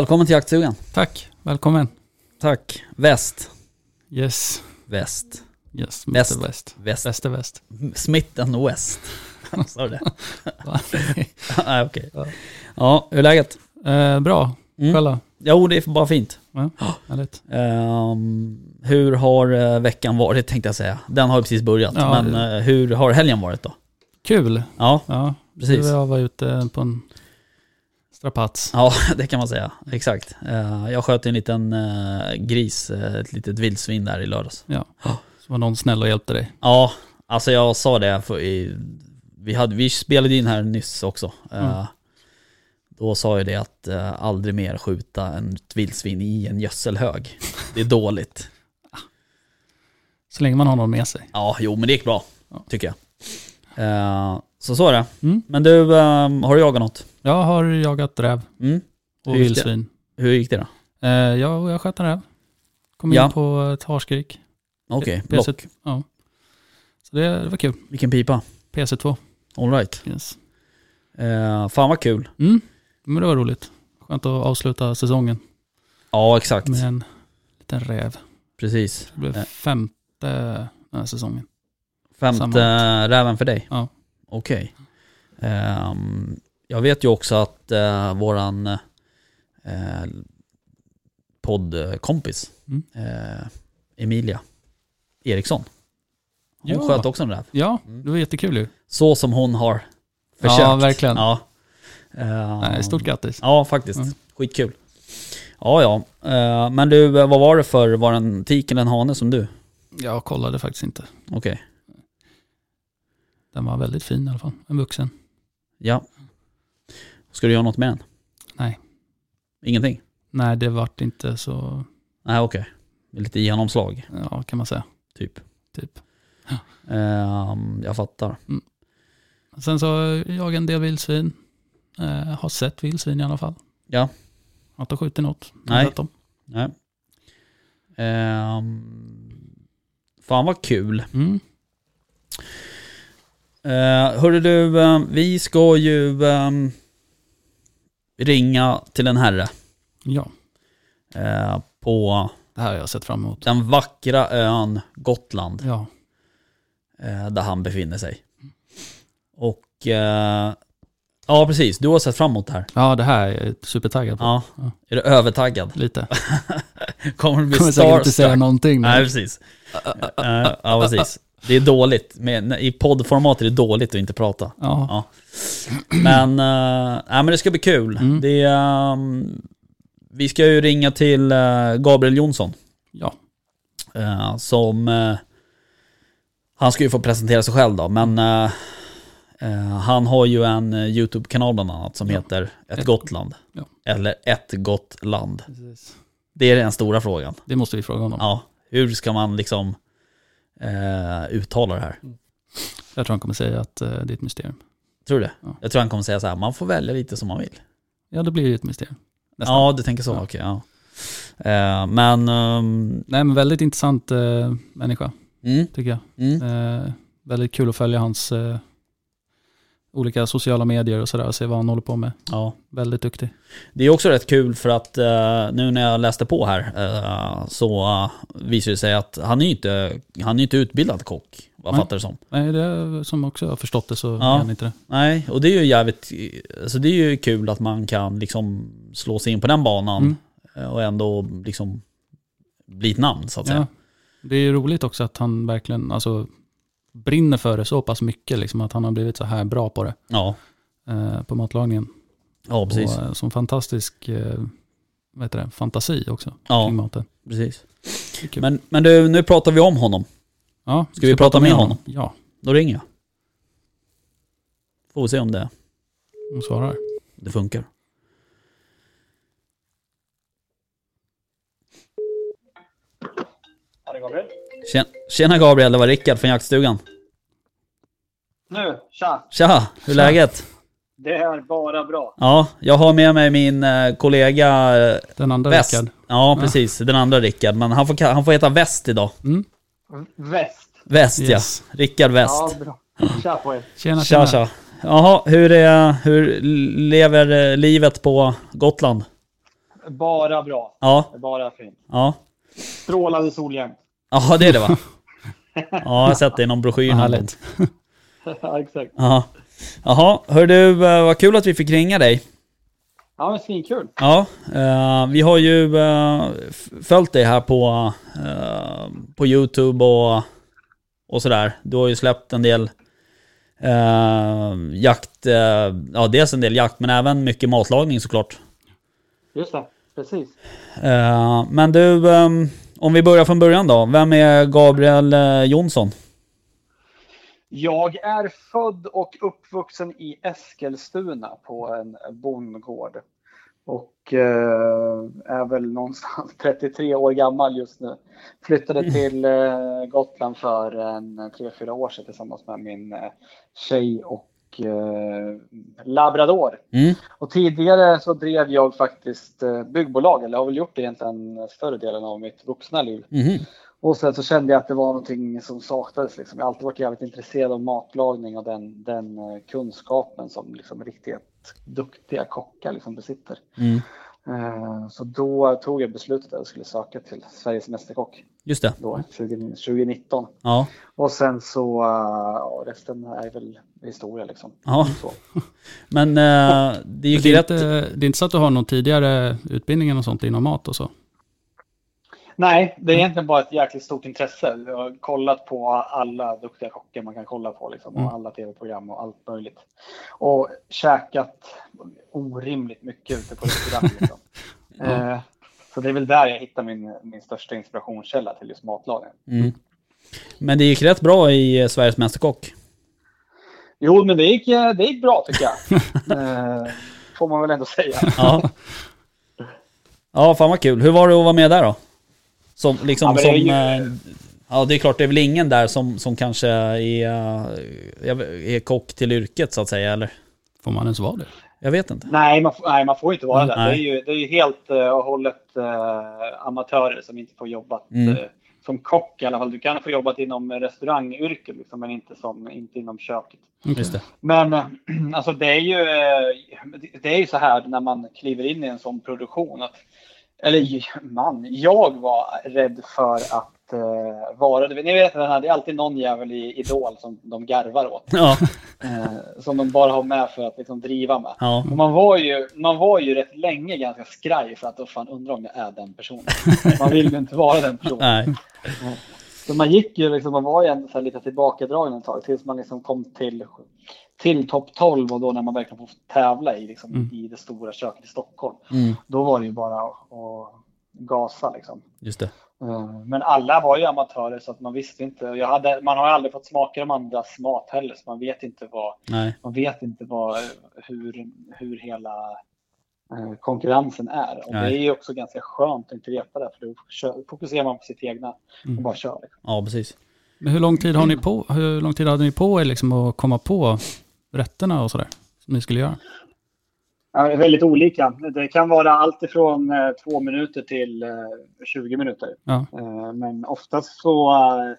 Välkommen till jaktstugan. Tack, välkommen. Tack. Väst. Yes, Väst. yes, Väst. Väst. Väst. Väst väst. Smith and West. Sa du det? Nej, okej. Ja. Ja, hur är läget? eh, bra, Mm. själva. Jo, det är bara fint. Härligt. Ehm, hur har eh, veckan varit tänkte jag säga. Den har precis börjat. Ja, men det- eh, hur har helgen varit då? Kul. Ja, Ja, precis. Jag var ute på en strapats. Ja, det kan man säga. Exakt. Eh, jag sköt en liten eh, gris, eh, ett litet vildsvin där i lördags. Så var någon snäll och hjälpte dig. Ja, alltså jag sa det för i, vi, hade, vi spelade in här nyss också. Mm. Då sa jag det att aldrig mer skjuta en vildsvin i en gödselhög. Det är dåligt. Så länge man har någon med sig. Ja, jo men det gick bra, Ja. tycker jag. Så så är det. Mm. Men du, har du jagat något? Jag har jagat räv Mm. och Hur gick det? vildsvin. Hur gick det då? Eh, ja, jag sköt en räv. Kom Ja. in på ett harskrik. Okej, PC block. Ja. Så det, det var kul. Vilken pipa? PC2. Alright. Yes. Uh, fan vad kul. Mm. Men det var roligt. Skönt att avsluta säsongen Ja, exakt. med en liten räv. Precis. Det blev Eh. femte den här säsongen. Femte Samma. räven för dig? Ja. Okej. Ehm, jag vet ju också att uh, våran uh, poddkompis Mm. eh, Emilia Eriksson, hon Ja. sköt också en räv. Ja, Mm. det var jättekul ju. Så som hon har försökt. Ja, verkligen. Ja. Nej, stort grattis. Ja, faktiskt. Mm. Skitkul. Ja, ja. Eh, men du, vad var det för, var det en tik eller en hane som du? Jag kollade faktiskt inte. Okej. Den var väldigt fin i alla fall. En vuxen. Ja. Ska du göra något med den? Nej. Ingenting? Nej, det vart inte så, Nej, okej. Lite genomslag, ja kan man säga. typ. Typ. Ehm, jag fattar. Sen så jag en del vildsvin. Eh, har sett vildsvin i alla fall. Ja. Har inte skjutit något. Har Nej. Nej. Ehm, fan vad kul. Mm. Uh, hörru du, eh, vi ska ju ehm, ringa till en herre Ja, eh, på det här har jag sett fram emot. den vackra ön Gotland Ja, eh, där han befinner sig. Och eh, ja, precis. Du har sett fram emot det här. ja det här är jag supertaggad på. Ja. Ja. Är du övertaggad? Lite. Kommer du bli Kommer säkert inte säga någonting. Nej, Men... precis. Eh, ja, precis. Det är dåligt. Med, I poddformat är det dåligt att inte prata. Ja. Ja. Men, uh, nej, men det ska bli kul. Mm. Det, ehm, vi ska ju ringa till eh, Gabriel Jonsson. ja. eh, som... eh, han ska ju få presentera sig själv då, men... eh, eh, han har ju en eh, YouTube-kanal bland annat som Ja. heter Ett Ett- Gotland. ja. Eller Ett Gott Land. Precis. Det är den stora frågan. Det måste vi fråga honom. Ja, hur ska man liksom eh, uttala det här? Jag tror han kommer säga att eh, det är ett mysterium. Tror du det? Ja. Jag tror han kommer säga så här, man får välja lite som man vill. Ja, det blir ju ett mysterium. Nästan. Ja, du tänker så, Ja. okej. ja. Eh, men, ehm, Nej, men väldigt intressant eh, människa, mm, tycker jag. mm, Eh, väldigt kul att följa hans eh, olika sociala medier och sådär och se vad han håller på med. ja. Väldigt duktig. Det är också rätt kul för att eh, nu när jag läste på här eh, så uh, visar det sig att han är ju inte, han är inte utbildad kock, vad Nej. fattar det som. Nej, det är, som också har förstått det så Ja. är han inte det. Nej, och det är ju jävligt, alltså det är ju kul att man kan liksom slå sig in på den banan Mm. eh, och ändå liksom bli ett namn så att Ja. säga. Det är ju roligt också att han verkligen alltså, brinner för det så pass mycket, liksom, att han har blivit så här bra på det, Ja, eh, på matlagningen. ja precis. Och eh, som fantastisk eh, vad heter det, fantasi också Ja. kring maten. precis. Men, men du, nu pratar vi om honom. ja, ska vi prata med honom? Ja, Då ringer jag. Får vi se om det, hon svarar. det funkar. Är det Gabriel? Tjena, tjena Gabriel, det var Rickard från jaktstugan. Nu, tja! Tja, hur är Tja. läget? Det är bara bra. Ja, jag har med mig min eh, kollega eh, Den andra Väst. Rickard. Ja, precis. Den andra Rickard. Men han får, han får heta Väst idag. Mm. Väst. Väst Yes. ja. Rickard Väst. Ja, bra. Tja på er. Tjena, Tja tjena. tja. Jaha, hur, är, hur lever eh, livet på Gotland? Bara bra. Ja, Bara fint. ja. Strålande sol jämt. Ja, det är det va? Ja, jag har sett det i någon broschyr. Härligt. ja, exakt. Ja. Jaha, hör du, eh, vad kul att vi fick ringa dig. Ja, men svinkul. Ja, eh, vi har ju eh, följt dig här på, på YouTube och, och sådär. Du har ju släppt en del jakt, ja dels en del jakt men även mycket matlagning såklart. Just det, precis. Men du, eh, om vi börjar från början då. Vem är Gabriel eh, Jonsson? Jag är född och uppvuxen i Eskilstuna på en bondgård. Och eh, är väl någonstans 33 år gammal just nu. Flyttade till eh, Gotland för en 3-4 år sedan tillsammans med min eh, tjej och eh, labrador. Mm. Och tidigare så drev jag faktiskt eh, byggbolag, eller har väl gjort det egentligen större delen av mitt vuxna liv. Mhm. Och sen så kände jag att det var någonting som saknades. Liksom. Jag har alltid varit jävligt intresserad av matlagning och den, den eh, kunskapen som liksom riktigt duktiga kockar liksom besitter. Mm. Eh, Så då tog jag beslutet att jag skulle söka till Sveriges Mästerkock Just det. då, 20, 2019. Ja. Och sen så, eh, ja, resten är väl historia liksom. Ja. Så. Men eh, det gick Det ju är, rätt... inte, det är inte så att du har någon tidigare utbildning och sånt inom mat och så? Nej, det är egentligen bara ett jäkligt stort intresse. Jag har kollat på alla duktiga kockar man kan kolla på liksom, och Mm. alla tv-program och allt möjligt. Och käkat orimligt mycket ute på restaurang. Liksom. eh, så det är väl där jag hittar min, min största inspirationskälla till just matlagning. Mm. Men det gick rätt bra i eh, Sveriges Mästerkock. Jo, men det gick, eh, det gick bra tycker jag. eh, får man väl ändå säga. Ja. Ja, fan vad kul. Hur var det att vara med där då? Som, liksom Ja, som... det är ju- Ja, det är klart, det är väl ingen där som, som kanske är, är kock till yrket så att säga, eller? Får man ens vara det? Jag vet inte. Nej, man, nej, man får inte vara där. Det är Nej. ju, det är ju helt uh, och hållet eh, amatörer som inte får jobba Mm. eh, som kock i alla fall. Du kan få jobbat inom restaurangyrket, liksom, men inte, som, inte inom köket. Just det. Men eh, alltså det är ju eh, det är ju så här när man kliver in i en sån produktion. Att, eller man, jag var rädd för att uh, vara, ni vet den här, det är alltid någon jävel i Idol som de garvar åt. Ja. eh, som de bara har med för att liksom driva med. Ja. Man, var ju, man var ju rätt länge ganska skraj för att oh, fan undrar om jag är den personen. Man vill ju inte vara den personen. Nej. Så man gick ju liksom, man var ju ändå så lite tillbakadragen ett tag tills man liksom kom till, till topp 12 och då när man verkligen får tävla i, liksom, Mm. i det stora köket i Stockholm. Mm. Då var det ju bara att att gasa liksom. Just det. Eh, Men alla var ju amatörer så att man visste inte. Jag hade, man har aldrig fått smaka de andras mat heller så man vet inte vad, Nej. man vet inte vad, hur, hur hela eh, konkurrensen är. Och Nej. det är ju också ganska skönt att inte veta det för då fokuserar man på sitt egna och Mm. bara kör. Liksom. Ja, precis. Men hur lång tid har ni på, hur lång tid hade ni på er liksom att komma på rätterna och sådär? Som ni skulle göra? Ja, väldigt olika. Det kan vara allt ifrån eh, två minuter till eh, 20 minuter. Ja. Eh, men oftast så, eh,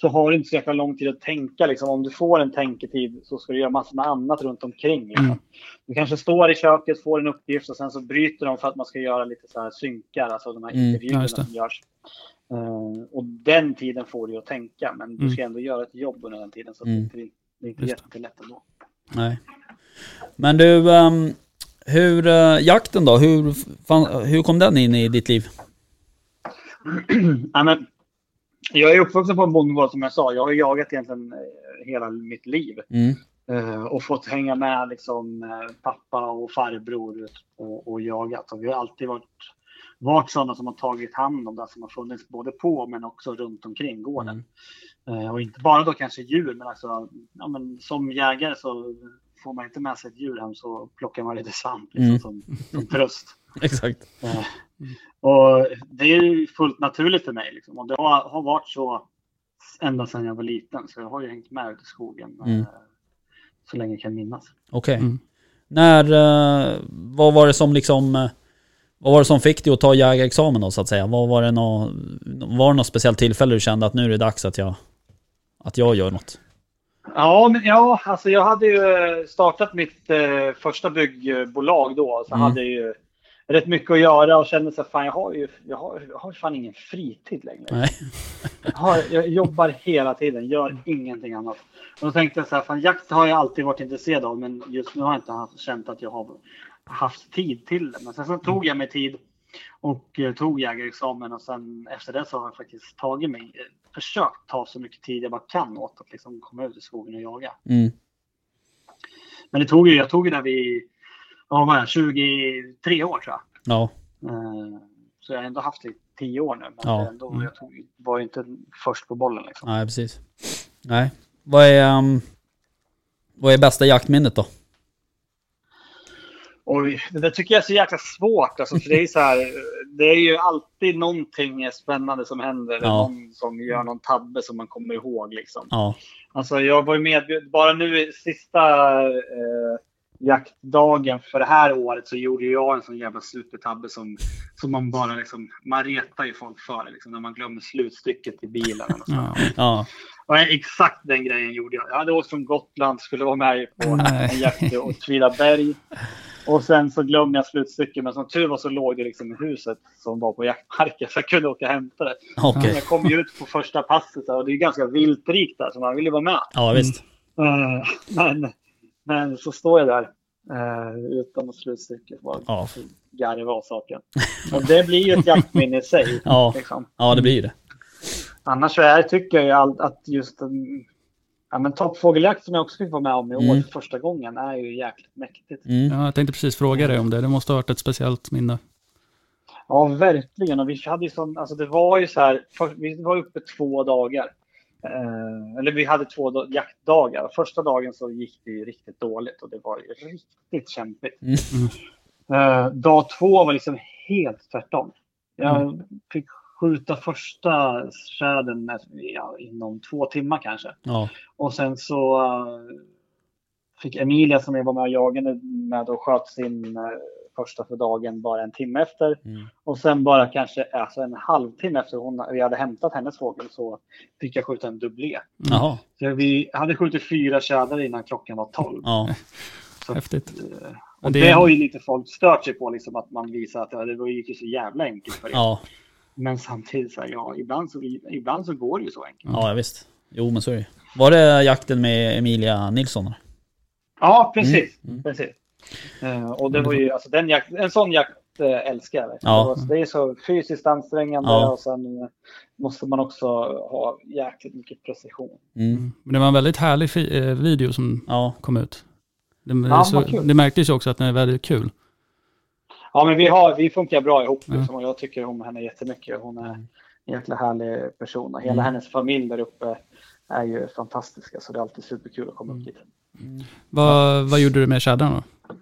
så har du inte så jäkla lång tid att tänka. Liksom. Om du får en tänketid så ska du göra massor med annat runt omkring. Liksom. Mm. Du kanske står i köket, får en uppgift och sen så bryter de för att man ska göra lite så här synkar, alltså de här Mm, ja, intervjuerna det. som görs. Eh, och den tiden får du att tänka, men du Mm. ska ändå göra ett jobb under den tiden. Så Mm. det, är- det är inte jättelätt ändå. Nej. Men du, ehm, hur, eh, jakten då? Hur, fan, hur kom den in i ditt liv? Ja, men, jag är uppvuxen på en bondgård som jag sa. Jag har jagat egentligen eh, hela mitt liv. Mm. Eh, och fått hänga med liksom, eh, pappa och farbror och, och jagat. Och vi har alltid varit, varit sådana som har tagit hand om det som har funnits både på men också runt omkring gården. Eh, och inte bara då kanske djur men alltså ja, men som jägare så får man inte med sig ett djur hem så plockar man lite svamp liksom, Mm. som, som tröst. Exakt. Eh, Och det är ju fullt naturligt för mig. Liksom. Och det har, har varit så ända sedan jag var liten. Så jag har ju hängt med ute i skogen Mm. eh, så länge jag kan minnas. Okej. Mm. När, eh, vad var det som liksom, eh, vad var det som fick dig att ta jägarexamen då så att säga? Vad var det nå, var det något speciellt tillfälle du kände att nu är det dags att jag, att jag gör något? Ja, men ja, alltså jag hade ju startat mitt eh, första byggbolag då. Så Mm. hade jag ju rätt mycket att göra och kände så här, fan jag har ju jag har, jag har fan ingen fritid längre. Nej. Jag, har, jag jobbar hela tiden, gör ingenting annat. Och då tänkte jag så här, fan jakt har jag alltid varit intresserad av, men just nu har jag inte haft, känt att jag har haft tid till det. Men sen så tog jag mig tid och eh, tog jägarexamen och sen efter det så har jag faktiskt tagit mig, eh, försökt ta så mycket tid jag bara kan åt att liksom komma ut i skogen och jaga. Mm. Men det tog ju, jag tog ju det vid, vad var det, 23 år tror jag. Ja. Eh, Så jag har ändå haft det i 10 år nu. Men Ja. ändå, jag tog, var ju inte först på bollen liksom. Nej, precis. Nej. Vad är, um, vad är bästa jaktminnet då? Oj, det där tycker jag är så jäkla svårt. Alltså, för det, är så här, det är ju alltid någonting spännande som händer. Eller Ja. någon som gör någon tabbe som man kommer ihåg. Liksom. Ja. Alltså, jag var ju medbjuden, bara nu i sista eh, jaktdagen för det här året så gjorde jag en sån jävla supertabbe som, som man bara liksom, man retar ju folk för det, liksom, när man glömmer slutstycket i bilen. Och, så. Ja. Ja. och exakt den grejen gjorde jag. Jag hade åkt från Gotland, skulle vara med på en jakt i Åtvidaberg. Och sen så glömde jag slutstycket, men som tur var så låg det liksom i huset som var på jaktmarken så jag kunde åka och hämta det. Okej. Jag kom ju ut på första passet och det är ganska viltrikt där så man vill ju vara med. Ja, visst. Eh, men, men så står jag där eh, utan något slutstycke. Bara Ja. garva av saken. Och det blir ju ett jaktminne i sig. Ja. Liksom. Ja, det blir det. Annars så är, tycker jag ju att just ja, men toppfågeljakt som jag också fick vara med om i år Mm. för första gången är ju jäkligt mäktigt. Mm. Ja, jag tänkte precis fråga dig om det. Det måste ha varit ett speciellt minne. Ja, verkligen. Och vi hade ju sån, alltså det var ju så här, för, vi var uppe två dagar. Eh, eller vi hade två da- jaktdagar. Första dagen så gick det ju riktigt dåligt och det var ju riktigt kämpigt. Mm. Eh, dag två var liksom helt tvärtom. Jag Mm. fick skjuta första tjädern ja, inom två timmar kanske. Ja. Och sen så eh, fick Emilia som jag var med och jagade med och sköt sin eh, första för dagen bara en timme efter. Mm. Och sen bara kanske alltså en halvtimme efter hon, vi hade hämtat hennes fågel så fick jag skjuta en dubblé. Jaha. Så vi hade skjutit fyra tjädrar innan klockan var tolv. Ja. Så, Häftigt. eh, Och och det- det... har ju lite folk stört sig på, liksom, att man visar att ja, det gick ju så jävla enkelt för er. Ja. Men samtidigt, så här, ja, ibland så, ibland så går det ju så enkelt. Ja, visst. Jo, men så är det Var det jakten med Emilia Nilsson? eller? Ja, precis. Mm. precis. Eh, och det var ju, alltså, den jakt, en sån jakt eh, älskar jag. Ja. Det var- Det är så fysiskt ansträngande Ja. och sen eh, måste man också ha jäkligt mycket precision. Mm. Men det var en väldigt härlig video som Ja. kom ut. Det, Ja, så, det märktes ju också att den är väldigt kul. Ja, men vi, har, vi funkar bra ihop liksom, och jag tycker om henne jättemycket. Hon är en jäkla härlig person och hela Mm. hennes familj där uppe är ju fantastiska så det är alltid superkul att komma upp dit. Vad, vad gjorde du med tjädrarna då?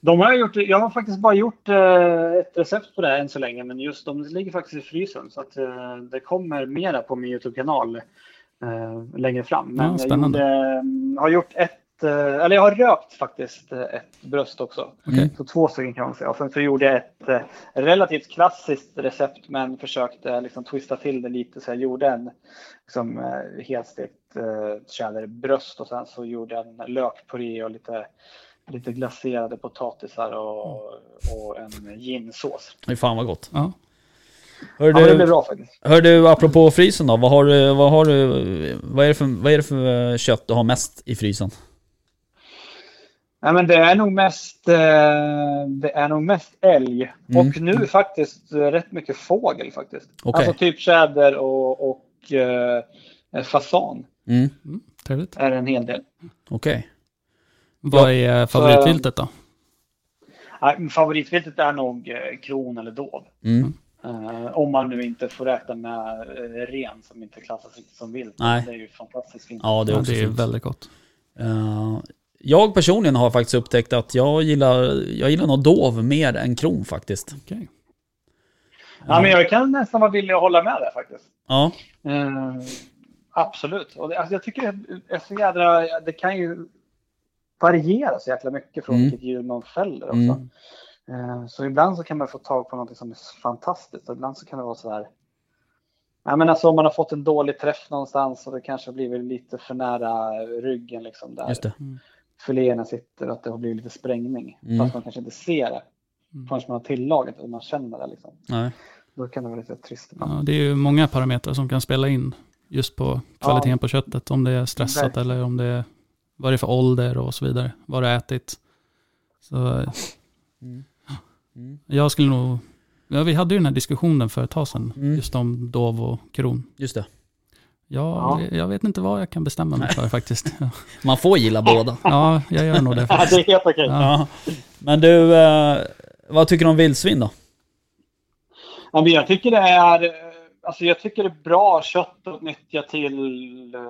De har jag, gjort, jag har faktiskt bara gjort eh, ett recept på det än så länge men just de ligger faktiskt i frysen så att eh, det kommer mera på min Youtube-kanal eh, längre fram. Men Ja, jag gjorde, mm, har gjort ett, eller jag har rökt faktiskt eh, ett bröst också. Okej. Så två stycken kan man säga. Och sen så gjorde jag ett eh, relativt klassiskt recept men försökte liksom twista till det lite. Så jag gjorde en liksom, eh, helstekt eh, tjäderbröst och sen så gjorde jag en lökpuré och lite, lite glaserade potatisar och, och en ginsås. Fy fan vad gott. Ja. Hör Ja, det du, bra faktiskt. hör du, apropå frysen då. Vad har du, vad har du, vad är det för, vad är det för eh, kött du har mest i frysen? Nej, men det är nog mest, eh, det är nog mest älg Mm. och nu faktiskt eh, rätt mycket fågel faktiskt. Okej. Alltså typ tjäder och, och eh, fasan Mm. Mm, trevligt. är en hel del. Okej. Vad är favoritviltet då? Nej, Favoritviltet är nog eh, kron eller dov. Mm. Eh, om man nu inte får räkna med eh, ren som inte klassas som vilt. Nej. Det är ju fantastiskt fint. Ja, det är Ja, det är väldigt gott. Eh, jag personligen har faktiskt upptäckt att jag gillar, jag gillar nog dov mer än kron faktiskt. Okej. Ja, men jag kan nästan vara villig att hålla med där faktiskt. Ja. Eh, absolut. Och det, alltså, jag tycker det är så jädra, det kan ju variera så jäkla mycket från Mm. vilket djur man fäller också. Mm. Eh, så ibland så kan man få tag på något som är fantastiskt och ibland så kan det vara så här Ja, men alltså om man har fått en dålig träff någonstans och det kanske har blivit lite för nära ryggen liksom där Just det. Filéerna sitter, att det har blivit lite sprängning. Mm. Fast man kanske inte ser det Mm. förrän man har tillagat och man känner det liksom. Nej. Då kan det vara lite trist. Ja, det är ju många parametrar som kan spela in just på kvaliteten Ja. på köttet. Om det är stressat Verkligen. eller om det är vad det är för ålder och så vidare. Vad du har ätit. Så Mm. Mm. jag skulle nog, ja, vi hade ju den här diskussionen för ett tag sedan. Mm. Just om dov och kron. Just det. Ja, Ja. jag vet inte vad jag kan bestämma mig för faktiskt. Ja. Man får gilla båda. Ja, jag gör nog det Ja, faktiskt. det är helt okej. Ja. Ja. Men du, eh, vad tycker du om vildsvin då? Ja, men jag tycker det är, eh, alltså jag tycker det är bra kött att nyttja till eh,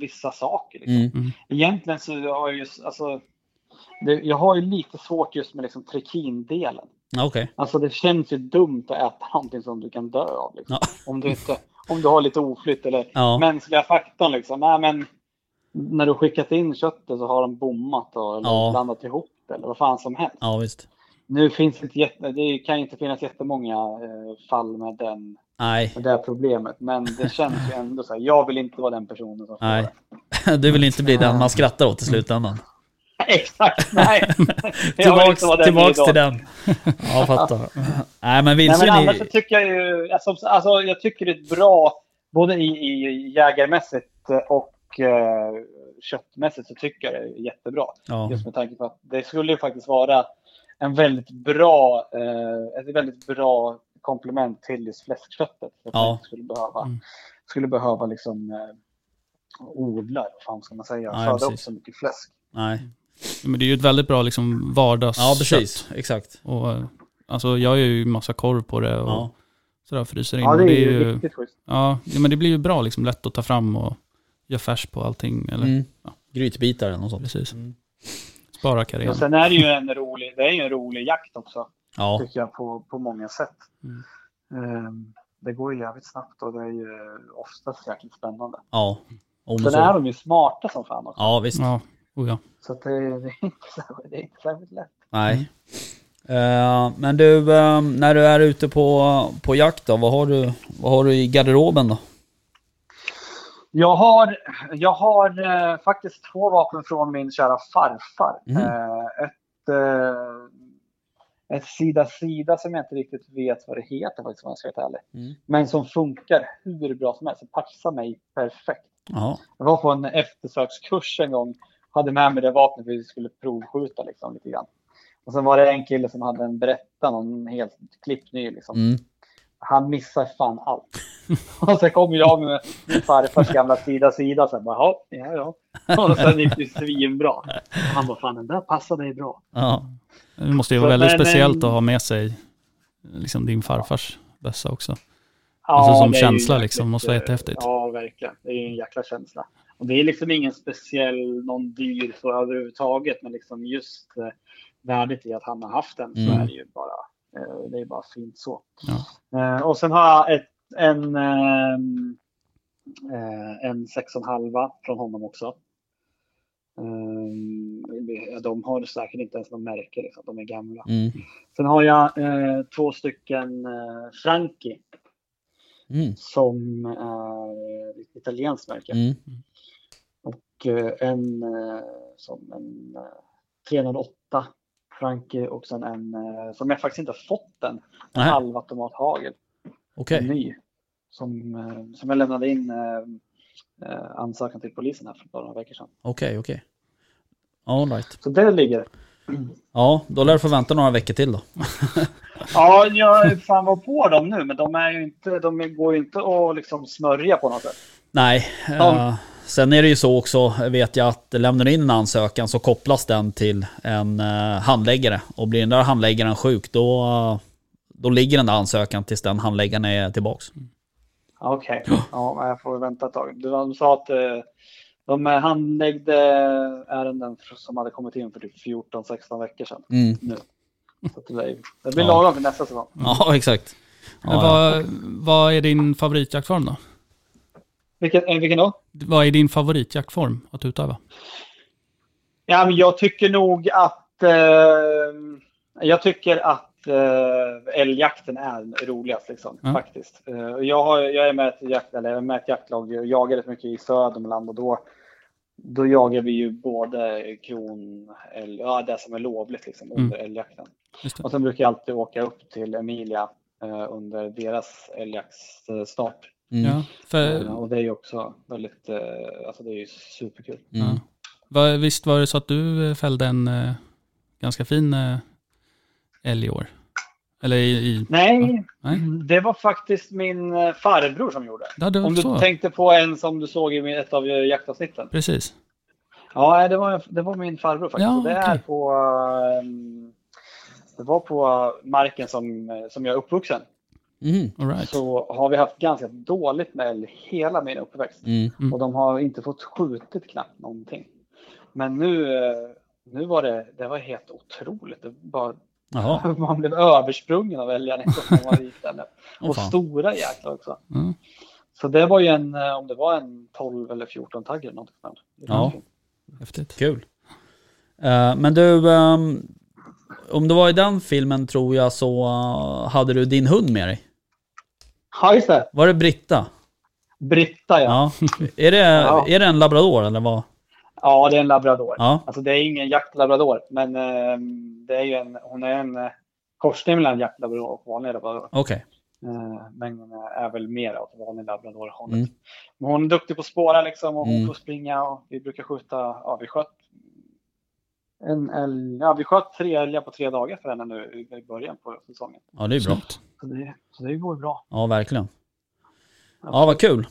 vissa saker. Liksom. Mm. Egentligen så har jag just, alltså, det, jag har ju lite svårt just med liksom trikindelen. Ja, Okej. Alltså det känns ju dumt att äta någonting som du kan dö av. Liksom. Ja. Om, du inte, om du har lite oflytt eller Ja. mänskliga faktorn. Liksom. Nej, men när du skickat in köttet så har de bommat och, eller Ja. blandat ihop det eller vad fan som helst. ja, visst. Nu finns det, inte jätte, det kan inte finnas jättemånga eh, fall med, den, Nej, med det här problemet. Men det känns ju ändå så här. Jag vill inte vara den personen som får Nej. det. du vill inte bli den man skrattar åt i slutändan. Exakt, nej. Tillbaks, tillbaks till den. Ja, fattar. Nej, men Nej, vildsvin men annars så tycker jag ju, alltså, alltså jag tycker det är bra, både i, i jägarmässigt och eh, köttmässigt så tycker jag det är jättebra. Ja, Just med tanke på att det skulle ju faktiskt vara en väldigt bra, eh, ett väldigt bra komplement till just fläskköttet. Att Ja. skulle behöva, Mm. skulle behöva liksom eh, odla, vad fan ska man säga, Nej, föda upp så mycket fläsk. nej. Men det är ju ett väldigt bra liksom vardagskött. Ja, precis. Exakt. Och, alltså, jag gör ju massa korv på det och Ja. sådär fryser in. Ja, det är det ju riktigt schysst. ja, men det blir ju bra, liksom, lätt att ta fram och göra färs på allting. Eller, Mm. Ja. Grytbitar eller något sånt. Precis. Mm. Spara karriären. Och sen är det ju en rolig, det är ju en rolig jakt också. Ja, tycker jag på, på många sätt. Mm. Ehm, det går ju jävligt snabbt och det är ju oftast jäkligt spännande. ja. Sen är de ju smarta som fan också. Ja, visst. Ja, oh ja. Så det, det, är inte särskilt, det är inte särskilt lätt. Nej. Eh, men du, eh, när du är ute på, på jakt då, vad har, du, vad har du i garderoben då? Jag har, jag har eh, faktiskt två vapen från min kära farfar. Mm. Ett, ett sida-sida som jag inte riktigt vet vad det heter faktiskt om jag ska vara ärlig. Mm. Men som funkar hur bra som helst. Det passar mig perfekt. Ja, Jag var på en eftersökskurs en gång. Hade med mig det vapnet för vi skulle provskjuta liksom, lite grann. Och sen var det en kille som hade en Beretta, någon helt klippny liksom. mm. Han missar fan allt. och sen kom jag med min farfars gamla sida sida. Sen bara, ja, ja, ja. Och sen gick det svinbra. Han bara, fan den där passade dig bra. ja. Det måste ju Så, vara väldigt men, speciellt att ha med sig liksom din farfars bössa också. Ja, Alltså som känsla liksom, måste vara eh, jättehäftigt. Ja, verkligen. Det är ju en jäkla känsla. Och det är liksom ingen speciell, någon dyr så överhuvudtaget, men liksom just eh, värdet i att han har haft den så Mm. är det ju bara, eh, det är bara fint så. Ja. Eh, och sen har jag ett, en, ehm, eh, en 6,5 från honom också. Eh, de har säkert inte ens någon märke, liksom. de är gamla. Mm. Sen har jag eh, två stycken eh, Franchi Mm. som är ett italienskt märke. Mm. Och eh, en eh, som en eh, 308 Franke och sen en eh, som jag faktiskt inte har fått än. En Nej. halvautomat hagel. Okej. En ny. Som, eh, som jag lämnade in eh, eh, ansökan till polisen här för några veckor sedan. Okej, okej. All right. Så det ligger. Ja, då lär du få vänta några veckor till då. Ja, jag fan var på dem nu men de, är ju inte, de går ju inte att liksom smörja på något sätt. Nej. eh, sen är det ju så också, vet jag, att lämnar du in en ansökan så kopplas den till en eh, handläggare. Och blir den där handläggaren sjuk, då, eh, då ligger den där ansökan tills den handläggaren är tillbaks. Okej, ja, jag får vänta ett tag. De sa att eh, de handläggde ärenden som hade kommit in för typ 14-16 veckor sedan. Mm. Nu. Så att det, blir, det blir Ja. lagom till nästa säsong. Ja, exakt. Ja, vad, vad är din favoritjaktform då? Vilken, eh, vilken då? Vad är din favoritjaktform att utöva? Ja, men jag tycker nog att... Eh, jag tycker att eh, älgjakten är roligast liksom, Ja. faktiskt. Eh, jag, har, jag är med ett, jakt, eller jag är med ett jaktlag och jagar rätt mycket i Södermanland och då, då jagar vi ju både kron, älg, ja det som är lovligt liksom Mm. under älgjakten. Och sen brukar jag alltid åka upp till Emilia eh, under deras älgjaktsstart. Mm. Ja, för, Eh, och det är ju också väldigt, eh, alltså det är ju superkul. Mm. ja. Visst var det så att du eh, fällde en ganska fin älg i år? Eller i... i Nej, nej. det var faktiskt min farbror som gjorde. Ja, det var Om du så. tänkte på en som du såg i ett av jaktavsnitten. Precis. Ja, det var, det var min farbror faktiskt. Ja, det är okej. på... det var på marken som, som jag är uppvuxen. Mm. All right. Så har vi haft ganska dåligt med älg hela min uppväxt. Mm. Mm. Och de har inte fått skjutit knappt någonting. Men nu, eh, nu var det, det var helt otroligt. Det bara, man blev översprungen av älgar när man gick där. Åh, Och fan. stora jäklar också. Ja. Så det var ju en, eh, om det var en 12 eller 14 tagg eller något sånt. Ja. fint. Häftigt. kul. Eh, men du, ehm, om det var i den filmen tror jag så hade du din hund med dig. Ja, just det. Var det Britta? Britta ja. Ja. Är det, Ja. är det en labrador eller vad? Ja, det är en labrador. Ja, Alltså det är ingen jaktlabrador, men eh, det är ju en, hon är en eh, korsning mellan jaktlabrador och vanlig labrador. okej. Eh, men är väl mer åt vanlig labradorhållet. Mm. Men hon är duktig på att spåra liksom och hon Mm. får springa och vi brukar skjuta, ja vi sköt en älg, ja vi sköt tre älgar på tre dagar för henne nu i början på säsongen. Ja, det är bra. Så det, så det går bra. Ja, verkligen. Ja, vad kul.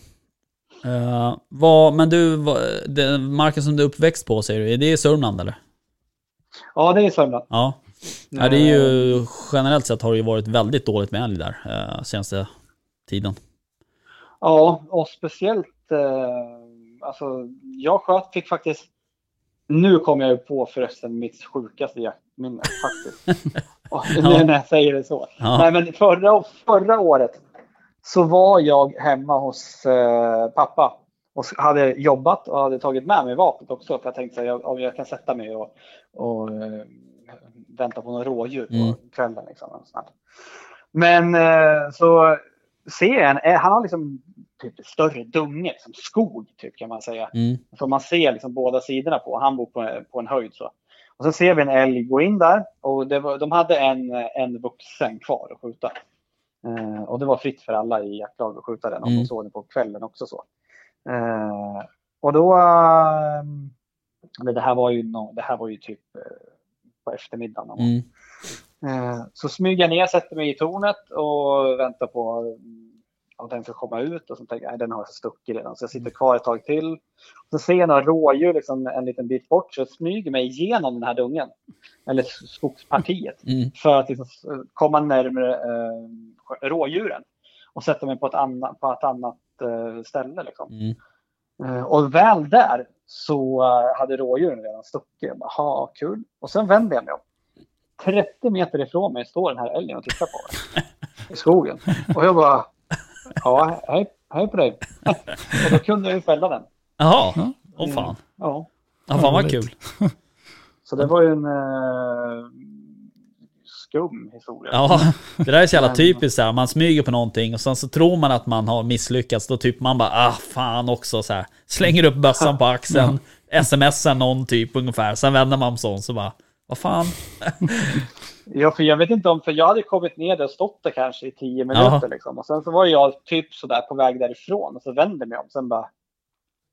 Eh, vad, men du, vad, den marken som du är uppväxt på säger du, är det i Sörmland eller? Ja, det är Sörmland. Ja. ja, det är ju generellt sett har det ju varit väldigt dåligt med älg där uh, senaste tiden. Ja, och speciellt, eh, alltså jag sköt, fick faktiskt, nu kommer jag ju på förresten mitt sjukaste jaktminne faktiskt. Nu när jag säger det så. Ja. Nej men förra, förra året så var jag hemma hos eh, pappa och hade jobbat och hade tagit med mig vapnet också. För jag tänkte att jag, om jag kan sätta mig och, och eh, vänta på några rådjur Mm. på kvällen. Liksom. Men eh, så ser jag en, eh, han har liksom typ större dunge, som skog typ kan man säga. Mm. Så man ser liksom båda sidorna på. Han bor på, på en höjd så. Och så ser vi en älg gå in där och var, de hade en, en vuxen kvar att skjuta. Eh, och det var fritt för alla i jaktlag att skjuta den om Mm. de såg den på kvällen också så. Eh, och då, eh, det här var ju, no, det här var ju typ eh, på eftermiddagen. Mm. Eh, Så smyger jag ner, sätter mig i tornet och väntar på mm, att den ska komma ut. Och så tänker jag, nej den har stuckit redan. Så jag sitter kvar ett tag till. Och så ser jag några rådjur liksom en liten bit bort. Så jag smyger mig igenom den här dungen. Eller skogspartiet. Mm. För att liksom komma närmare eh, rådjuren. Och sätta mig på ett annat, på ett annat eh, ställe. Liksom. Mm. Eh, Och väl där så eh, hade rådjuren redan stuckit. Jag bara, ha kul. Och sen vänder jag mig om. 30 meter ifrån mig står den här älgen och tittar på mig. I skogen. Och jag bara, ja, hej, hej på dig. Och då kunde jag ju fälla den. Jaha, Ja. åh fan. Ja, Ja, fan vad kul. så det var ju en eh, skum historia. Ja, det där är så jävla typiskt så här. Man smyger på någonting och sen så tror man att man har misslyckats. Då typ man bara, ah fan också så här. Slänger upp bössan på axeln, smsar någon typ ungefär. Sen vänder man om sån så bara, vad fan. Ja, för jag vet inte om, för jag hade kommit ner och stått där kanske i 10 minuter Ja. liksom. Och sen så var jag typ sådär på väg därifrån och så vände mig om. Sen bara,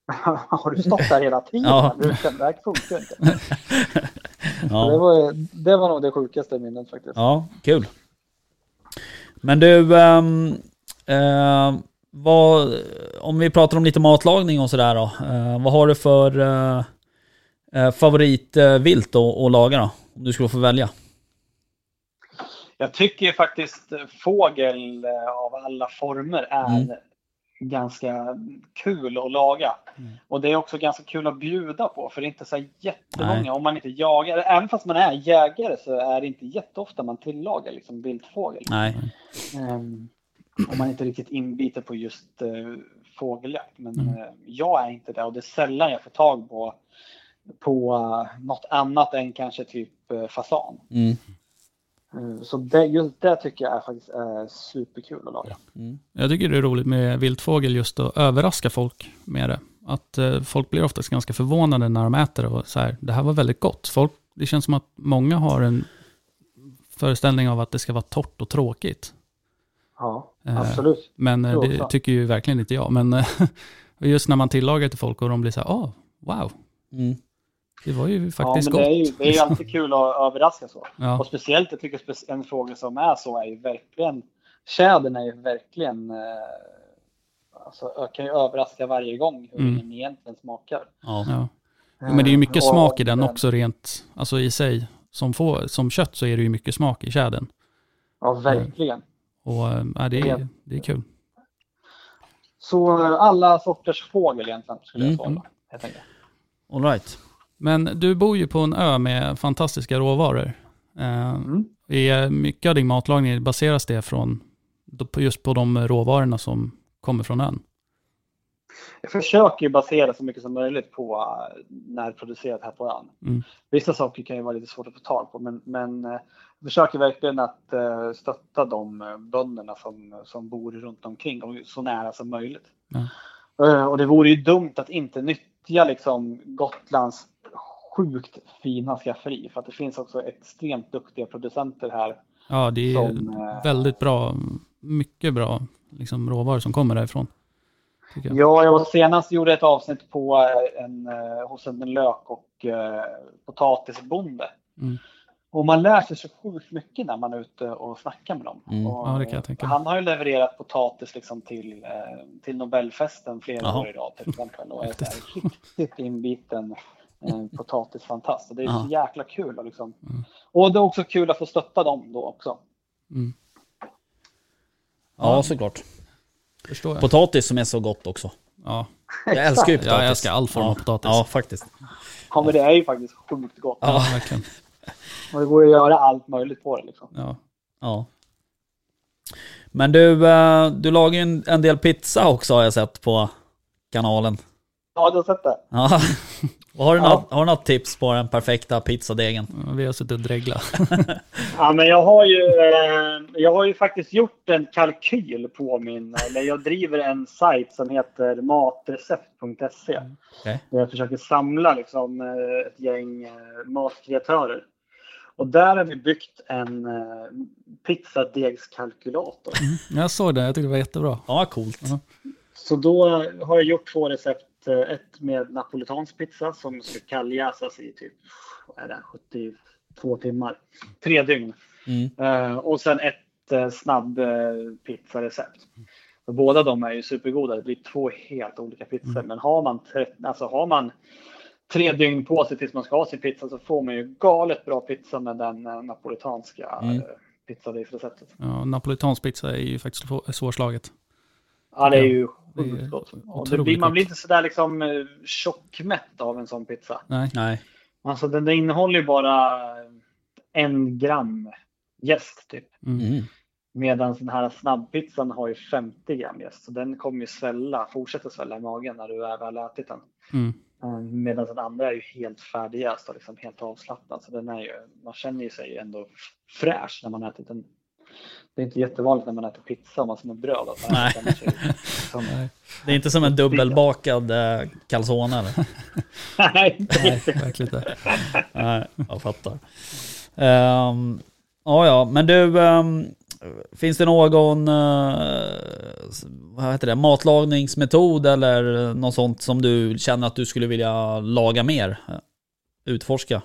har du stått där hela tiden? Ja. Du, det här funkar inte. Så Det, Ja, var, det var nog det sjukaste minnet faktiskt. ja kul. Men du, ehm, eh, vad, om vi pratar om lite matlagning och sådär då. Eh, vad har du för eh, eh, favoritvilt att att laga då? Om du skulle få välja. Jag tycker ju faktiskt fågel eh, av alla former är Mm. ganska kul att laga. Mm. Och det är också ganska kul att bjuda på för det är inte så jättemånga, Nej. om man inte jagar, även fast man är jägare så är det inte jätteofta man tillagar liksom viltfågel. Nej. Um, om man inte riktigt inbiten på just uh, fågeljakt. Men Mm. eh, jag är inte det och det är sällan jag får tag på, på uh, något annat än kanske typ uh, fasan. Mm. Eh, Så det, just det tycker jag är faktiskt är superkul att laga. Mm. Jag tycker det är roligt med viltfågel just att överraska folk med det. Att eh, folk blir oftast ganska förvånade när de äter och så här, det här var väldigt gott. Folk, det känns som att många har en föreställning av att det ska vara torrt och tråkigt. Ja, Eh, absolut. Men eh, det tycker ju verkligen inte jag. Men eh, just när man tillagar till folk och de blir så här, åh, wow, Mm. Det var ju Ja, faktiskt men det är ju gott. det är ju alltid kul att överraska så. Ja, Och speciellt, jag tycker en fråga som är så är ju verkligen, tjädern är ju verkligen, eh, alltså jag kan ju överraska varje gång hur Mm. den egentligen smakar. Ja. ja. Men det är ju mycket Och- smak i den också rent, alltså i sig. Som, får, som kött så är det ju mycket smak i tjädern. Ja, verkligen. Och eh, ja, det, Ja. är, det är kul. Så eh, alla sorters fågel egentligen skulle jag Mm. svara. helt enkelt. All right. Men du bor ju på en ö med fantastiska råvaror. Eh, Mm. är mycket av din matlagning, baseras det från just på de råvarorna som kommer från ön? Jag försöker ju basera så mycket som möjligt på eh, närproducerat här på ön. Mm. Vissa saker kan ju vara lite svårt att få tag på men, men eh, jag försöker verkligen att stötta de bönderna som, som bor runt omkring och så nära som möjligt. Eh, Och det vore ju dumt att inte nyttja liksom Gotlands sjukt fina skafferi för att det finns också extremt duktiga producenter här. Ja, det är Som, eh, väldigt bra, mycket bra liksom, råvaror som kommer därifrån. Jag. Ja, jag var senast gjorde ett avsnitt på eh, en, eh, hos en lök och eh, potatisbonde. Mm. Och man lär sig så sjukt mycket när man är ute och snackar med dem. Mm. Och, Ja, det kan jag tänka mig. Han har ju levererat potatis liksom till, till Nobelfesten flera Jaha. år i rad till exempel. Och är riktigt inbiten eh, potatisfantast. Och det är Ja. så jäkla kul. Och, liksom. Mm. och det är också kul att få stötta dem då också. Mm. Ja, såklart. Förstår jag. Potatis som är så gott också. Ja. Jag älskar ju Ja, potatis. jag älskar all form ja. av potatis. Ja, faktiskt. Ja, men det är ju faktiskt sjukt gott. ja, verkligen. Och det går ju att göra allt möjligt på det. Liksom. Ja. Ja. Men du, eh, du lagar ju en, en del pizza också har jag sett på kanalen. Ja, du har sett det. Ja. Och har, du Ja. något, har du något tips på den perfekta pizzadegen? Vi har suttit och dreglat. Ja, men jag har ju, eh, jag har ju faktiskt gjort en kalkyl på min, eller jag driver en sajt som heter matrecept.se. Där jag försöker samla liksom eh, ett gäng eh, matkreatörer. Och där har vi byggt en eh, pizzadegskalkylator. Jag såg det, jag tyckte det var jättebra. Ja, coolt. Ja. Så då har jag gjort två recept. Eh, Ett med napolitansk pizza som ska kalljäsas i typ är det, 72 timmar. Tre dygn. Mm. Eh, och sen ett eh, snabb pizzarecept. Båda de är ju supergoda. Det blir två helt olika pizzor. Men har man, alltså har man tre dygn på sig tills man ska ha sin pizza så får man ju galet bra pizza med den napolitanska Mm. pizzadegsreceptet. Ja, Napolitansk pizza är ju faktiskt svår- svårslaget. Ja, det är ju det är otroligt blir, man blir inte sådär liksom eh, tjockmätt av en sån pizza. Nej, Nej. Alltså den, den innehåller ju bara en gram jäst typ. mm. Mm. Medan den här snabbpizzan har ju 50 gram jäst. Så den kommer ju svälla, fortsätta svälla i magen när du är väl ätit den. Mm. Eh, Medan den andra är ju helt färdigjäst och liksom helt avslappnad. Så den är ju, man känner ju sig ändå fräsch när man ätit den. Det är inte jättevanligt när man äter pizza och man som en bröd. Att man Nej. som, Det är inte som en dubbelbakad eh, calzone eller? nej, nej, verkligen inte. Nej, jag fattar. Um, ja, ja, men du, ehm, finns det någon eh, vad heter det, matlagningsmetod eller något sånt som du känner att du skulle vilja laga mer? Eh, Utforska?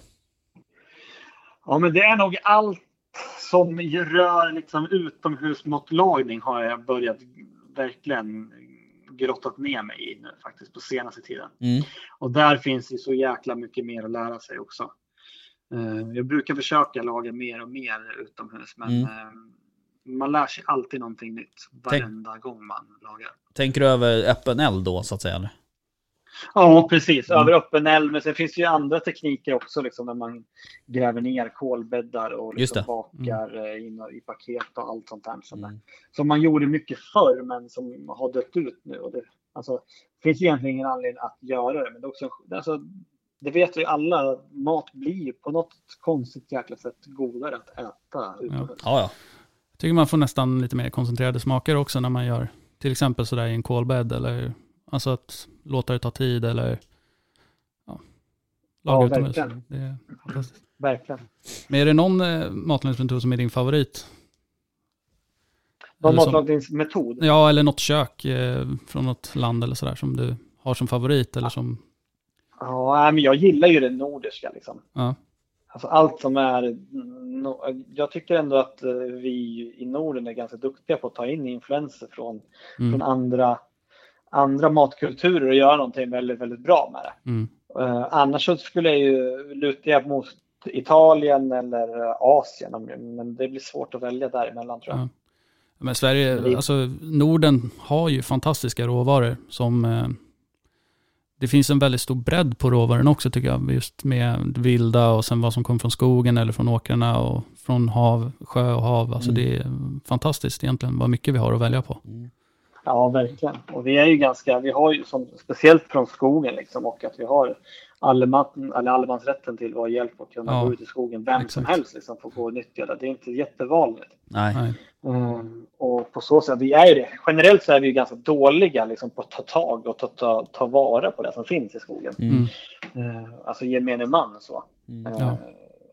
Ja, men det är nog allt som rör liksom utomhusmatlagning har jag börjat verkligen grottat ner mig i nu faktiskt på senaste tiden. Mm. Och där finns det så jäkla mycket mer att lära sig också. Eh, Jag brukar försöka laga mer och mer utomhus, men Mm. eh, man lär sig alltid någonting nytt varenda gång man lagar. Tänker du över öppen eld då så att säga? Eller? Ja, precis. Mm. Över öppen eld. Men sen finns det ju andra tekniker också, liksom, när man gräver ner kolbäddar och liksom bakar eh, in i paket och allt sånt där. Som, Mm. som man gjorde mycket förr, men som har dött ut nu. Och det, alltså, finns ju egentligen ingen anledning att göra det. Men det också, alltså, det vet vi alla, mat blir på något konstigt jäkla sätt godare att äta utomhus. Ja, ja. Jag tycker man får nästan lite mer koncentrerade smaker också när man gör till exempel sådär i en kolbädd eller alltså att låta det ta tid eller ja, laga Ja, utomhus. verkligen. Det är fantastiskt. Verkligen. Men är det någon eh, matlagningsmetod som är din favorit? Någon matlagningsmetod? Ja, eller något kök eh, från något land eller sådär som du har som favorit eller som, Ja, men jag gillar ju det nordiska liksom. ja, Alltså allt som är... Jag tycker ändå att eh, vi i Norden är ganska duktiga på att ta in influenser från, mm, från andra, andra matkulturer och göra någonting väldigt, väldigt bra med det. mm, Eh, annars så skulle jag ju luta mot Italien eller eh, Asien, men det blir svårt att välja däremellan tror jag. Ja. Men Sverige, Men det- alltså Norden har ju fantastiska råvaror som eh, det finns en väldigt stor bredd på råvaran också tycker jag. Just med vilda och sen vad som kommer från skogen eller från åkrarna och från hav, sjö och hav. Alltså Mm. det är fantastiskt egentligen vad mycket vi har att välja på. Ja, verkligen. Och vi är ju ganska, vi har ju som, speciellt från skogen liksom och att vi har allemansrätten till vår hjälp att kunna Ja, gå ut i skogen. Vem som exakt. helst liksom får gå och nyttja det. Det är inte jättevanligt. Nej. Mm, och på så sätt, vi är ju det. Generellt så är vi ju ganska dåliga liksom, på att ta tag och ta, ta, ta vara på det som finns i skogen. Mm. Eh, alltså gemene man så. Mm. Eh, Ja.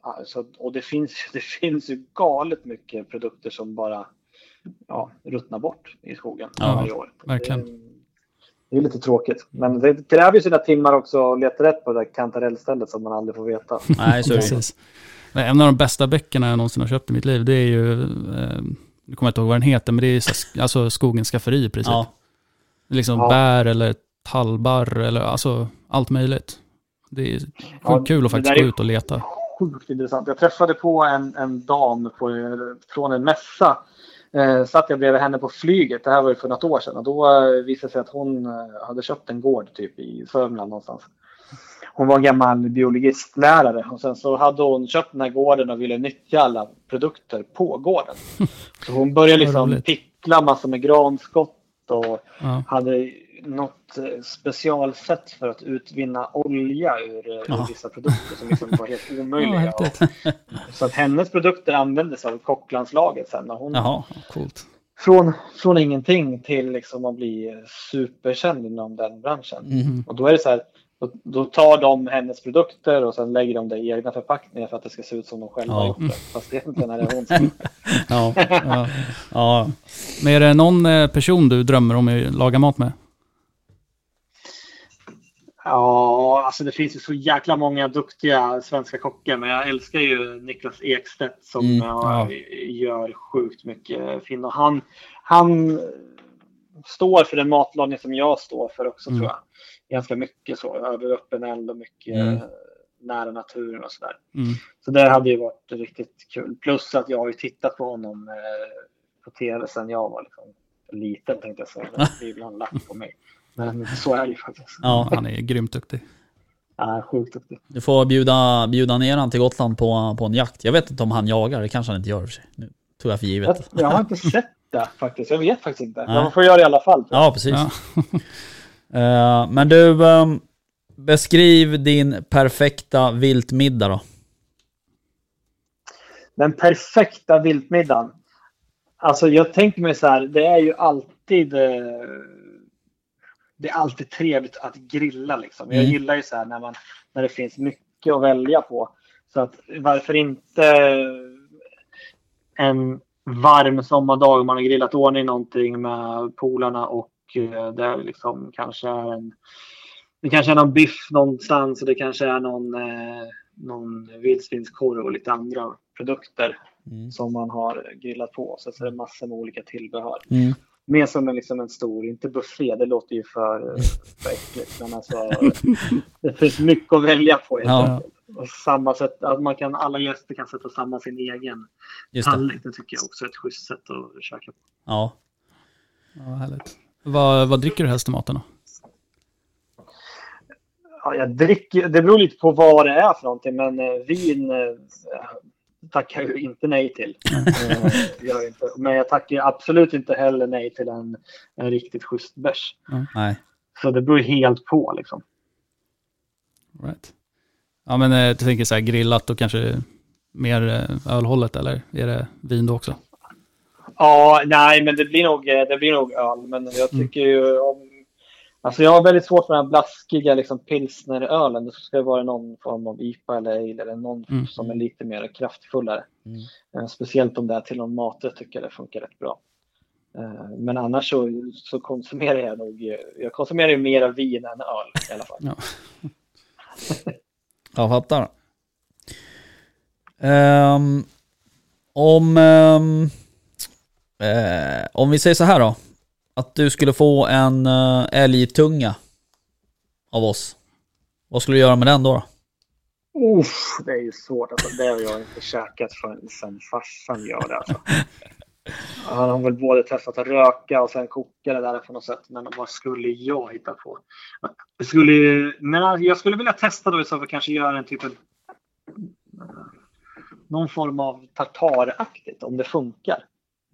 alltså, och det finns, det finns ju galet mycket produkter som bara ja, ruttnar bort i skogen Ja, varje år. verkligen. Det, det är lite tråkigt. Men det kräver ju sina timmar också att leta rätt på det där kantarellstället som man aldrig får veta. Nej, så är det ju. Precis. En av de bästa böckerna jag någonsin har köpt i mitt liv, det är ju, eh, nu kommer jag inte ihåg vad den heter, men det är så alltså skogens skafferi i princip. Ja. Liksom Ja. bär eller tallbar eller alltså allt möjligt. Det är sjukt Ja, kul att faktiskt gå ut och leta. Sjukt intressant. Jag träffade på en, en dam på, från en mässa. Eh, satt jag bredvid henne på flyget. Det här var ju för något år sedan. Och då eh, visade det sig att hon eh, hade köpt en gård typ i Sörmland någonstans. Hon var en gammal biologistlärare och sen så hade hon köpt den här gården och ville nyttja alla produkter på gården. Så hon började liksom pickla massor med granskott och Ja. hade något eh, specialsätt för att utvinna olja ur, eh, ur Ja. vissa produkter som liksom var helt Ja, omöjliga. häftigt. så att hennes produkter användes av kocklandslaget sen. När hon, Jaha. Coolt. från, från ingenting till liksom att bli superkänd inom den branschen. Mm. Och då är det så här, då, då tar de hennes produkter och sen lägger de det i egna förpackningar för att det ska se ut som de själva Ja. gjort det. Fast egentligen är det hon som Ja. Ja. ja. Men är det någon eh, person du drömmer om att laga mat med? Ja, alltså det finns ju så jäkla många duktiga svenska kockar, men jag älskar ju Niklas Ekstedt som Mm, ja, gör sjukt mycket fin. Och han, han står för den matlagning som jag står för också Mm. tror jag. Ganska mycket så, över öppen eld och mycket Mm. nära naturen och sådär. Mm. Så det hade ju varit riktigt kul. Plus att jag har ju tittat på honom eh, på tv sedan jag var liksom liten tänkte jag säga. Det är ibland lagt på mig. Men så är det ju faktiskt. ja. Han är grymt duktig. Ja, sjukt duktig. Du får bjuda, bjuda ner han till Gotland på, på en jakt. Jag vet inte om han jagar, det kanske han inte gör för sig. Nu tog jag för Jag, givet. jag har inte sett det faktiskt. Jag vet faktiskt inte. Nej. Man får göra det i alla fall. jag. Ja, precis. Ja. Eh, men du, ehm, beskriv din perfekta viltmiddag då. Den perfekta viltmiddagen. Alltså jag tänker mig så här, det är ju alltid eh, det är alltid trevligt att grilla liksom. Jag Mm. gillar ju så här när, man, när det finns mycket att välja på. Så att varför inte en varm sommardag om man har grillat ordning någonting med polarna och eh, det är liksom kanske är en det kanske är någon biff någonstans och det kanske är någon, eh, någon vildsvinskorv och lite andra produkter Mm. som man har grillat på. Så, så är det massor med olika tillbehör. Mm. Mer som en, liksom en stor, inte buffé, det låter ju för, för äckligt. Men alltså, det finns mycket att välja på helt Ja. enkelt. Och samma sätt, att man kan, alla gäster kan sätta samman sin egen Just det. tallrik. Det tycker jag också är ett schysst sätt att käka på. Ja. Ja, härligt. Vad, vad dricker du helst till maten då? Ja, jag dricker, det beror lite på vad det är för någonting, men eh, vin eh, tackar jag ju inte nej till. Eh, jag inte. Men jag tackar ju absolut inte heller nej till en, en riktigt schysst bärs. Nej. Så det beror helt på liksom. Right. Ja, men eh, jag tänker så här grillat och kanske mer eh, ölhållet, eller är det vin då också? Ja, nej, men det blir nog, det blir nog öl. Men jag Mm. tycker ju om... Alltså jag har väldigt svårt för den här blaskiga liksom, pilsnerölen. Det ska vara någon form av IPA eller ale eller någon Mm. som är lite mer kraftfullare. Mm. Eh, Speciellt om det är till någon maträtt tycker jag det funkar rätt bra. Eh, Men annars så, så konsumerar jag nog, jag konsumerar ju mer vin än öl i alla fall. Ja. Jag fattar. Ehm, om, ehm, eh, om vi säger så här då. Att du skulle få en uh, älgtunga av oss. Vad skulle du göra med den då? Uff, det är ju svårt. Alltså, det har jag inte käkat förrän sen farsan gör det. Alltså. Han har väl både testat att röka och sen koka det där på något sätt. Men vad skulle jag hitta på? Jag skulle, men jag skulle vilja testa då i så fall kanske göra en typ av någon form av tartaraktigt om det funkar.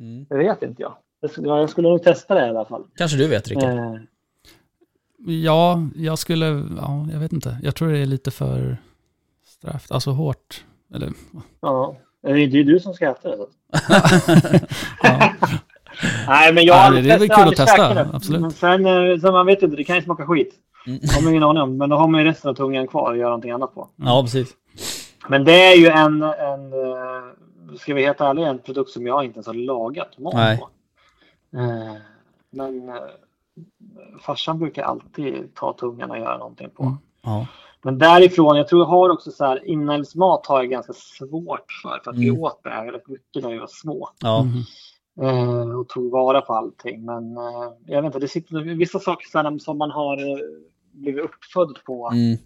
Mm. Det vet inte jag. Jag skulle, jag skulle nog testa det i alla fall. Kanske du vet Rickard? Eh, Ja, jag skulle, ja, jag vet inte. Jag tror det är lite för straff, alltså hårt. Eller, ja. Det är ju du som ska äta det. Ja. Nej, men jag Ja, har det- aldrig det är väl testat, kul att testa, det. absolut. Men sen, eh, sen man vet inte, det kan ju smaka skit. Mm. har man ingen aning om. Men då har man ju resten av tungan kvar och gör någonting annat på. Ja, precis. Men det är ju en, en eh, ska vi helt ärliga, en produkt som jag inte ens har lagat mat på. Men eh, farsan brukar alltid ta tungan och göra någonting på. Mm. Ja. Men därifrån, jag tror jag har också så här, inälvsmat har jag ganska svårt för. För att vi Mm. åt det här rätt mycket när vi var små. Ja. Mhm. Eh, och tog vara på allting. Men eh, jag vet inte, det sitter vissa saker så som man har eh, blivit uppfödd på. Mm.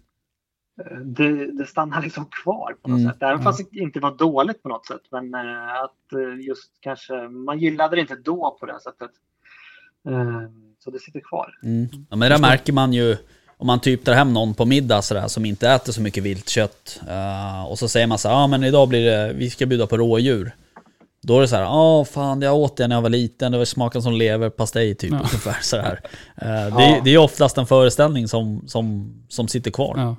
Det, det stannar liksom kvar på något Mm, sätt. Även fast det inte var dåligt på något sätt. Men eh, att eh, just kanske, man gillade det inte då på det sättet. Eh, så det sitter kvar. Mm. Ja, men det märker man ju om man typ tar hem någon på middag sådär som inte äter så mycket viltkött. Uh, och så säger man så här, ja ah, men idag blir det, vi ska bjuda på rådjur. Då är det så här, ja ah, fan jag åt det när jag var liten, det var smaken som leverpastej typ Ja. ungefär sådär. Uh, Ja. det, det är oftast en föreställning som, som, som sitter kvar. Ja.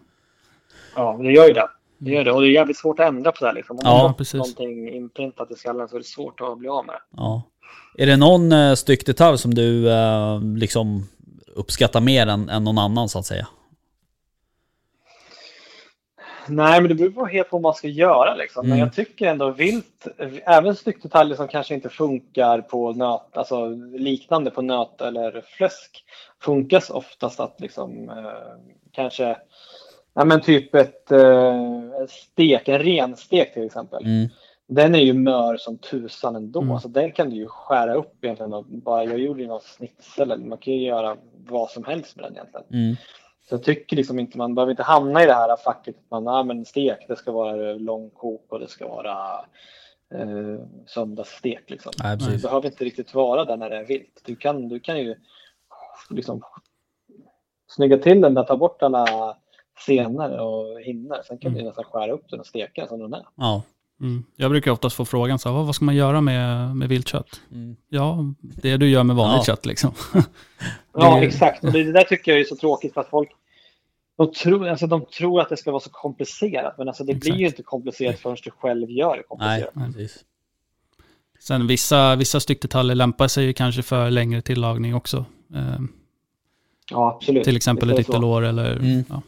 Ja, det gör ju det. Det gör det. Och det är jävligt svårt att ändra på det här. Liksom. Om man Ja, har fått precis. någonting inprintat i skallen så är det svårt att bli av med det. Ja. Är det någon uh, styck detalj som du eh, liksom uppskattar mer än, än någon annan så att säga? Nej, men det beror på helt på vad man ska göra. Liksom. Men Mm. jag tycker ändå vilt, även styckdetaljer som kanske inte funkar på nöt, alltså liknande på nöt eller fläsk, funkas oftast att liksom eh, kanske, ja men typ ett eh, stek, en renstek till exempel. Mm. Den är ju mör som tusan ändå. Mm. Alltså, den kan du ju skära upp egentligen. Och bara, jag gjorde ju någon snitsel, man kan ju göra vad som helst med den egentligen. Mm. Så jag tycker liksom inte, man behöver inte hamna i det här facket. att Man, ah, men stek, det ska vara långkok och det ska vara eh, söndagsstek. Liksom. Precis. behöver inte riktigt vara där när det är vilt. Du kan, du kan ju liksom snygga till den där, ta bort alla senare och hinnor. Sen kan du nästan skära upp den och steka den som den är. Ja. Mm. Jag brukar oftast få frågan, så här, vad ska man göra med, med viltkött? Mm. Ja, det du gör med vanligt Ja. kött liksom. Ja, exakt. Och det, det där tycker jag är så tråkigt för att folk de tror, alltså, de tror att det ska vara så komplicerat. Men alltså, det blir ju Exakt. inte komplicerat förrän du själv gör det Nej, komplicerat. precis. Sen vissa, vissa styckdetaljer lämpar sig ju kanske för längre tillagning också. Eh, Ja, absolut. till exempel ett ytterlår eller Mm. ja,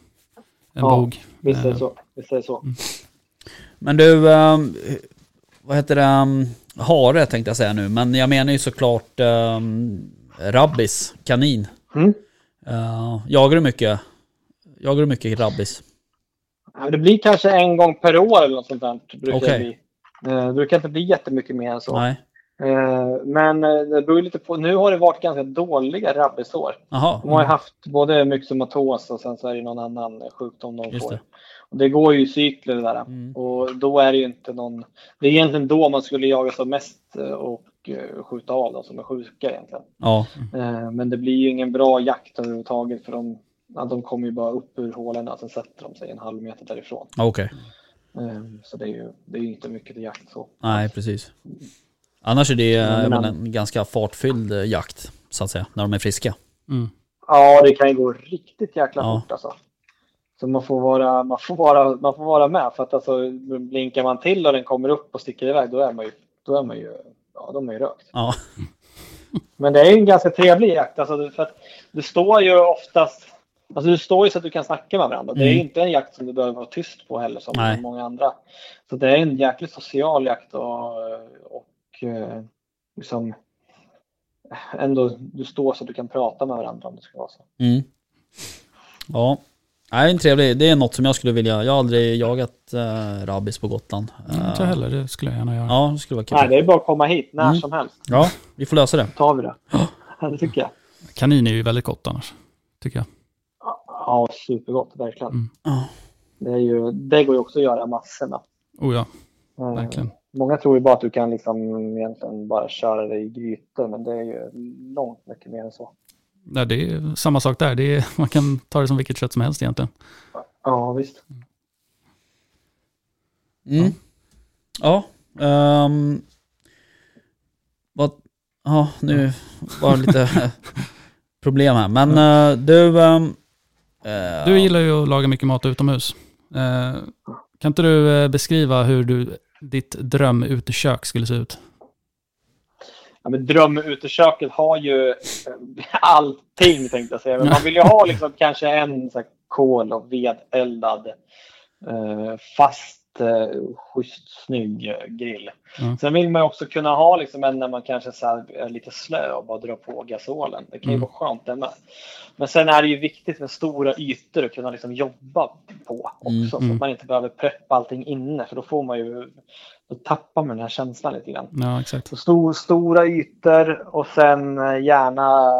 en Ja. bog. Visst är det Eh, så. Visst är det så. Men du, ehm, vad heter det? ehm, hare tänkte jag säga nu, men jag menar ju såklart um, rabbis, kanin. Mm. Uh, jagar du mycket? Jagar du mycket rabbis? Det blir kanske en gång per år eller något sånt där. Brukar Okej. det bli. Eh, Det brukar inte bli jättemycket mer än så. Nej. Eh, Men eh, det beror lite på. Nu har det varit ganska dåliga rabbisår. De har ju haft både myxomatos och sen så är det någon annan sjukdom de Just får. det. Och det går ju i cykler det där. Mm. Och då är det ju inte någon... Det är egentligen då man skulle jaga som mest eh, och skjuta av de som är sjuka egentligen. Ja. Men det blir ju ingen bra jakt överhuvudtaget för de, de kommer ju bara upp ur hålorna och sen sätter de sig en halv meter därifrån. Okej. Eh, Så det är ju det är inte mycket till jakt så. Nej, precis. Annars är det eh, men en ganska fartfylld eh, jakt, så att säga, när de är friska. Mm. Ja, det kan ju gå riktigt jäkla Ja. fort alltså. Så man får, vara, man, får vara, man får vara med för att alltså, blinkar man till och den kommer upp och sticker iväg då är man ju, då är man ju, ja, då är man ju rökt. Ja. Men det är ju en ganska trevlig jakt. Alltså, för att du står ju oftast Alltså du står ju så att du kan snacka med varandra. Det är Mm. inte en jakt som du behöver vara tyst på heller som Nej. många andra. Så det är en jäkligt social jakt och, och eh, liksom ändå du står så att du kan prata med varandra om det ska vara så. Mm. Ja. Nej, en trevlig. Det är något som jag skulle vilja. Jag har aldrig jagat uh, rabbis på Gotland. Mm, Inte jag heller, det skulle jag gärna göra. Ja, det skulle vara kul. Nej, det är bara att komma hit när Mm. som helst. Ja, vi får lösa det. tar vi det. Ja, det tycker jag. Kanin är ju väldigt gott annars, tycker jag. Ja, supergott, verkligen. Mm. Det, är ju, det går ju också att göra massor med. Oh ja, Eh, verkligen. Många tror ju bara att du kan liksom egentligen bara köra det i grytor, men det är ju långt mycket mer än så. Nej, det är samma sak där. Det är, man kan ta det som vilket kött som helst egentligen. Ja, visst. Mm. Ja. ehm, vad, ja, nu var det lite problem här. Men eh, du... ehm, eh, Du gillar ju att laga mycket mat utomhus. Eh, kan inte du beskriva hur du, ditt drömutekök skulle se ut? Ja, men drömuteköket har ju eh, allting tänkte jag säga. Men man vill ju ha liksom kanske en så här, kol och vedeldad eh, fast eh, schysst snygg eh, grill. Mm. Sen vill man ju också kunna ha liksom en när man kanske är lite slö och bara dra på gasolen. Det kan ju Mm. vara skönt det med. Men sen är det ju viktigt med stora ytor att kunna liksom jobba på också. Mm, Så mm. att man inte behöver preppa allting inne för då får man ju, då tappar man den här känslan lite grann. Ja, exakt. Så stor, stora ytor och sen eh, gärna,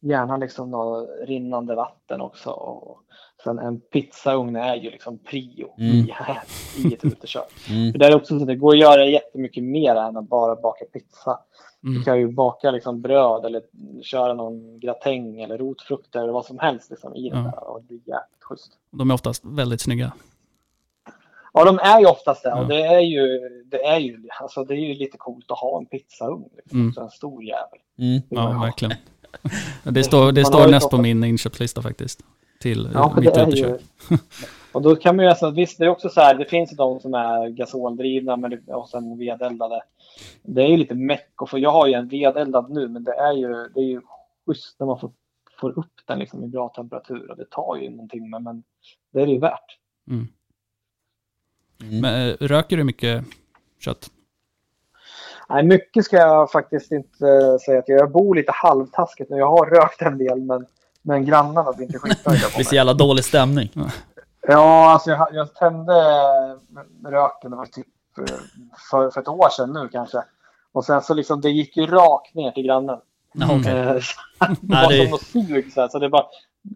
gärna liksom rinnande vatten också. Och sen en pizzaugn är ju liksom prio Mm. i, i ett utekök. Mm. För det är också så att det går att göra jättemycket mer än att bara baka pizza. Du Mm. kan ju baka liksom bröd eller köra någon gratäng eller rotfrukter eller vad som helst liksom i det Ja. där. Och det är jävligt schysst. De är oftast väldigt snygga. Ja, de är ju oftast det. Ja. Och det är ju, det är ju, alltså det är ju lite coolt att ha en pizzaugn. Liksom. Mm. Så en stor jävel. Mm. Ja, verkligen. Det står, det står näst på min inköpslista faktiskt. Till Ja, eh, mitt det är utekök. ju... Och då kan man ju alltså, visst det är också så här, det finns ju de som är gasoldrivna men det, och sen vedeldade. Det är ju lite meck och för jag har ju en vedeldad nu men det är ju, det är ju schysst när man får, får upp den liksom i bra temperatur och det tar ju någon timme men det är det ju värt. Mm. Mm. Men, eh, röker du mycket kött? Nej, mycket ska jag faktiskt inte säga att jag, jag bor lite halvtaskigt nu. Jag har rökt en del men, men grannarna blir inte skitnöjda Det på blir så mig. jävla dålig stämning. Ja, alltså jag, jag tände röken det var typ eh, för, för ett år sedan nu kanske. Och sen så liksom det gick ju rakt ner till grannen. Okej. Eh, så det var det- som något sug så, här, så det bara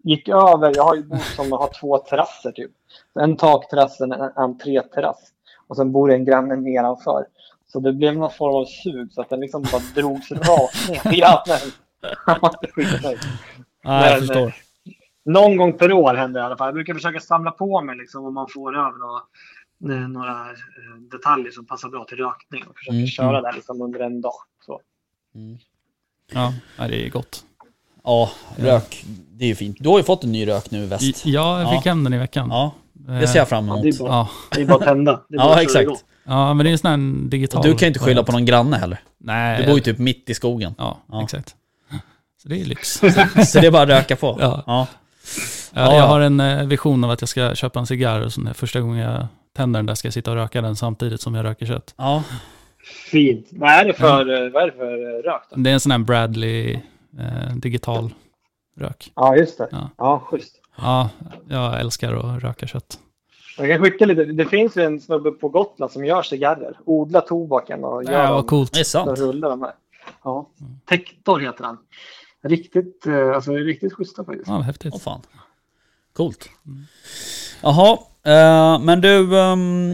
gick över. Jag har ju bott som har två terrasser typ. En takterrass, en en entréterrass. Och sen bor det en granne nedanför. Så det blev någon form av sug så att den liksom bara drogs rakt ner till grannen. Han var inte skitnöjd. Nej, jag förstår. Någon gång per år händer det i alla fall. Jag brukar försöka samla på mig liksom, om man får över några, eh, några eh, detaljer som passar bra till rökning. Och försöka Mm, köra det liksom under en dag. Så. Mm. Ja, ja, det är gott. Ja, rök. Det är ju fint. Du har ju fått en ny rök nu i väst. Ja, jag fick hem den i veckan. Ja, det ser jag fram Ja, emot. det, är bara, Ja, det är bara att tända. Det är bara Ja, exakt. ja men det är en sån här digital... Och du kan ju inte skylla på någon granne heller. Nej. Du bor ju typ mitt i skogen. Ja, Ja. exakt. Så det är lyx. Så det är bara att röka på. Ja. ja. Ja, Ja, jag ja. har en eh, vision av att jag ska köpa en cigarr och så första gången jag tänder den där ska jag sitta och röka den samtidigt som jag röker kött. ja. Fint. Vad är det för, eh, vad är det för eh, rök då? Det är en sån här Bradley eh, digital rök. Ja, just det. Ja. Ja, schysst. Ja, jag älskar att röka kött. Jag kan skicka lite. Det finns ju en snubbe på Gotland som gör cigarrer. Odlar tobaken och gör Ja, dem. vad coolt. Det är sant. rullar de här. Ja. Tektor heter han. Riktigt, eh, alltså riktigt schyssta faktiskt. Ja, häftigt. Åh fan. Coolt. Jaha, eh, men du, ehm,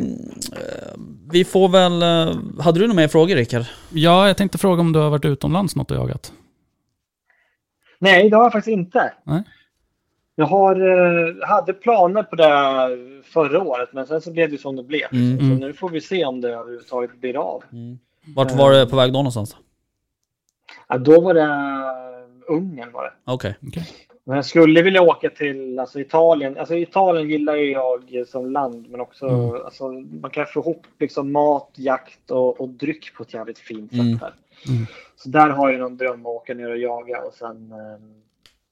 eh, vi får väl... eh, hade du några mer frågor Rickard? Ja, jag tänkte fråga om du har varit utomlands något och jagat? Nej, det har jag faktiskt inte. Nej. Jag har, eh, hade planer på det förra året, men sen så blev det som det blev. Mm. Så Mm. nu får vi se om det överhuvudtaget blir av. Vart var det på väg då någonstans? Ja, då var det Ungern var det. Okej. Okej. Men jag skulle vilja åka till alltså, Italien. Alltså, Italien gillar ju jag som land, men också Mm. alltså, man kan få ihop liksom, mat, jakt och, och dryck på ett jävligt fint sätt Mm. här. Mm. Så där har jag någon dröm att åka ner och jaga och sen eh,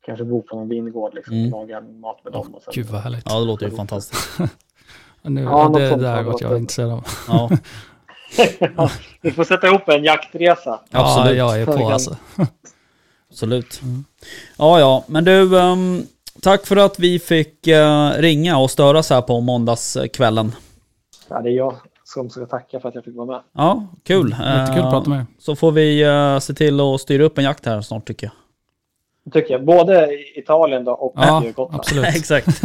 kanske bo på någon vingård liksom, Mm. och laga mat med dem. Och sen, Gud vad härligt. Ja, det låter ju fantastiskt. Nu, Ja, det sånt där varit jag är intresserad av. Ja, Ja, Vi får sätta ihop en jaktresa. absolut. Ja, jag är på alltså. Absolut. Mm. Ja, ja, men du, ehm, tack för att vi fick eh, ringa och störas här på måndagskvällen. Ja, det är jag som ska tacka för att jag fick vara med. Ja, kul. Jättekul att Eh, prata med er. Så får vi eh, se till att styra upp en jakt här snart tycker jag. Det tycker jag. Både i Italien då och Ja, Gotland. absolut. Exakt.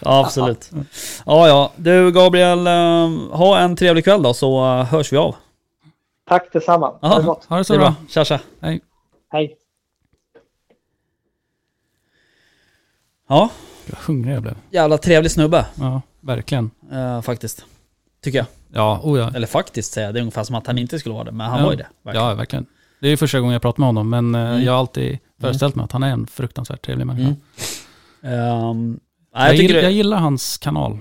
ja, absolut. Ja, ja. Du Gabriel, eh, ha en trevlig kväll då så eh, hörs vi av. Tack detsamma. Ha det gott. Ha det så Det bra. bra. Tja, tja. Hej. Hej. Ja, Vad hungrig jag blev. jävla trevlig snubbe Ja, verkligen. eh, faktiskt. Tycker jag. Ja, oh ja. Eller faktiskt säger jag, det är ungefär som att han inte skulle vara det, men han Ja. var ju det. verkligen. Ja, verkligen. Det är första gången jag pratar med honom, men eh, Mm. jag har alltid föreställt mig att han är en fruktansvärt trevlig människa. Mm. Nej, jag, jag gillar, det, jag gillar hans kanal.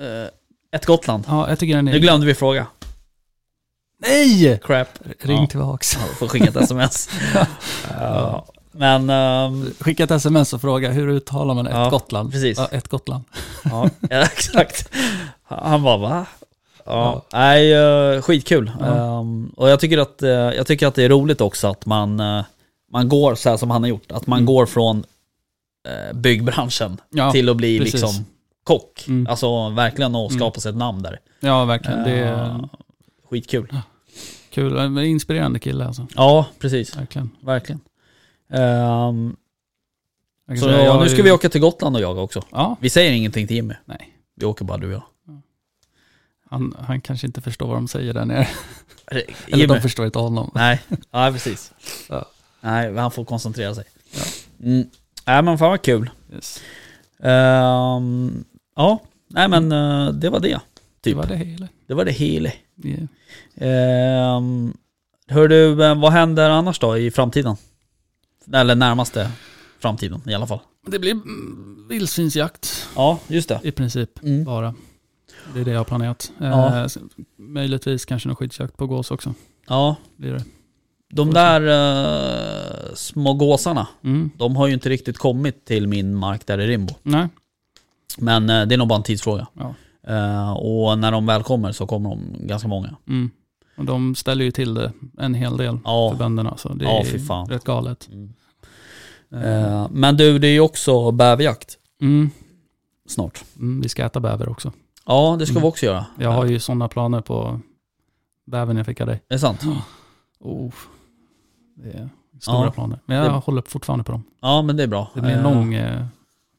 eh, Ett Gotland. Ja, jag tycker den är... Nu glömde vi fråga. Nej! Crap. Ring Ja. tillbaks. Ja, får skicka ett sms. Ja. Men, ehm, Skicka ett sms och fråga hur uttalar man ett Ja, Gotland? precis. Ja, ett Gotland. ja, exakt. Han bara va? Ja, Ja. nej, eh, skitkul. Ja. Ehm, och jag tycker, att, eh, jag tycker att det är roligt också att man, eh, man går så här som han har gjort. Att man Mm. går från byggbranschen Ja, till att bli precis. liksom kock. Mm. Alltså verkligen att Mm. skapa sig ett namn där. ja verkligen. Det är Eh, Skitkul. kul. Inspirerande kille alltså. Ja, precis. Verkligen. Verkligen. Kan så säga, jag nu ska ju- vi åka till Gotland och jaga också. Ja, Vi säger ingenting till Jimmy. nej. Vi åker bara du och jag. Han, han kanske inte förstår vad de säger där nere. Eller Jimmy. de förstår inte honom. Nej, ja precis. Ja. Nej, han får koncentrera sig. Ja. Mm. Nej men fan vad kul. Yes. Ehm, ja, nej men eh, det var det. Det Typ. var det hela. Det var det hela. Yeah. Um, hör du, eh, vad händer annars då i framtiden? Eller närmaste framtiden i alla fall. Det blir vildsvinsjakt Ja, just det. i princip Mm. bara. Det är det jag har planerat. Ja. Eh, möjligtvis kanske någon skyddsjakt på gås också. Ja, Blir det. de där eh, små gåsarna, Mm. de har ju inte riktigt kommit till min mark där i Rimbo. Nej. Men eh, det är nog bara en tidsfråga. Ja. Eh, och när de väl kommer så kommer de ganska många. Mm. Och de ställer ju till det en hel del Ja. för bönderna. Så det Ja, är rätt galet. Mm. Eh, men du, det är ju också bäverjakt Mm. snart. Mm, vi ska äta bäver också. Ja, det ska Mm. vi också göra. Jag har ju sådana planer på bävern jag fick av dig. Är det sant? Oh. Det är stora Ja. planer. Men jag Det- håller fortfarande på dem. Ja, men det är bra. Det blir en Eh, lång eh,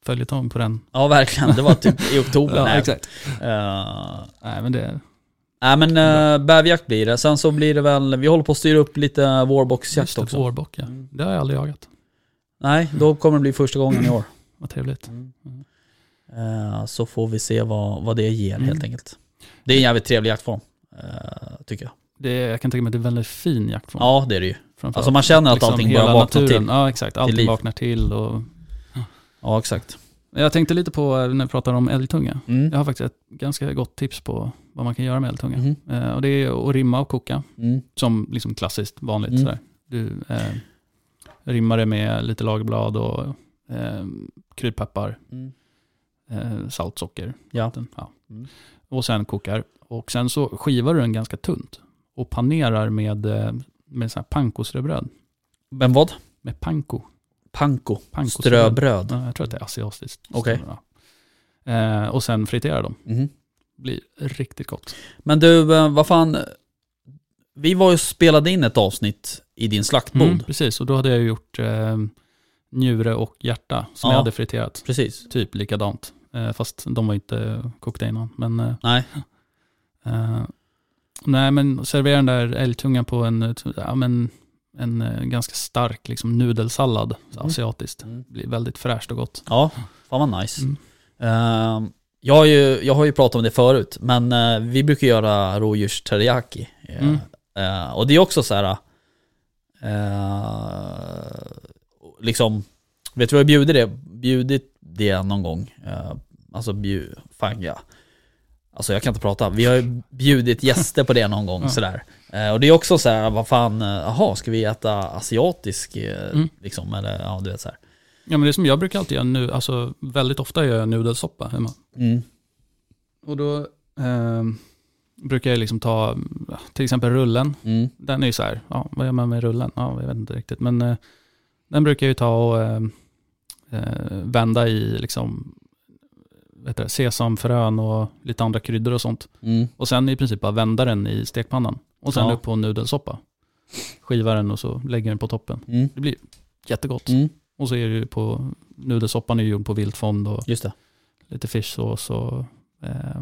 följetong på den. Ja, verkligen. Det var typ i oktober. Ja, Nej. exakt. Eh, Nej, men det, Nej men uh, bäverjakt blir det. Sen så blir det väl, vi håller på att styra upp lite vårboxjakt också. vårbock ja. Mm. Det har jag aldrig jagat. Nej, då kommer det bli första gången i år. Vad trevligt. Eh, så får vi se vad, vad det ger Mm. helt enkelt. Det är en jävligt trevlig jaktform, eh, tycker jag. Det, jag kan tänka mig att det är en väldigt fin jaktform. Ja, det är det ju. Alltså man känner att allting hela börjar vakna till. Ja, exakt. Allting liv. vaknar till och... Ja, exakt. Jag tänkte lite på eh, när vi pratar om älgtunga. Mm. Jag har faktiskt ett ganska gott tips på vad man kan göra med älgtunga. Mhm. Eh, och det är att rimma och koka, Mm. som liksom klassiskt vanligt. Mm. Sådär. Du rimmar det med lite lagerblad och eh, kryddpeppar, Mm. eh, salt, socker, Ja. vatten. Ja. Mm. Och sen kokar. Och sen så skivar du den ganska tunt och panerar med, eh, med så här pankosrödbröd. Men vad? Med panko. Panko. Panko Ströbröd. Ja, jag tror att det är asiatiskt. Okej. Ja. Eh, och sen friterar dem. Mhm. Blir riktigt gott. Men du, eh, vad fan. Vi var ju spelade in ett avsnitt i din slaktbod. Mm, precis, och då hade jag gjort eh, njure och hjärta som Ja. jag hade friterat. Precis. Typ likadant. Eh, fast de var inte kokta innan. Men, eh, Nej. eh, nej, men servera den där älgtungan på en, eh, ja, men, en eh, ganska stark liksom, nudelsallad, Mm. asiatiskt. Mm. Blir väldigt fräscht och gott. Ja, fan vad nice. Mm. Ehm, jag, har ju, jag har ju pratat om det förut, men eh, vi brukar göra rådjursteriyaki. Eh, Mm. Eh, och det är också så här, eh, liksom, Vet du vad jag bjuder det? Bjudit det någon gång. Eh, alltså bjud... Fan ja. Alltså jag kan inte prata. Vi har ju bjudit gäster på det någon gång Ja. sådär. Och det är också så här, vad fan, jaha, ska vi äta asiatisk Mm. liksom? Eller ja, du vet så här. Ja men det är som jag brukar alltid göra nu, alltså väldigt ofta gör jag nudelsoppa hemma. Mm. Och då ehm, brukar jag liksom ta, till exempel rullen. Mm. Den är ju så här, ja, vad gör man med rullen? Ja, jag vet inte riktigt. Men eh, den brukar jag ju ta och eh, eh, vända i liksom, vet du, sesamfrön och lite andra kryddor och sånt. Mm. Och sen i princip bara vända den i stekpannan. Och sen Ja. upp på nudelsoppa. Skiva den och så lägger den på toppen. Mm. Det blir jättegott. Mm. Och så är det ju på, nudelsoppan är ju gjord på viltfond och det. lite fishsås och eh,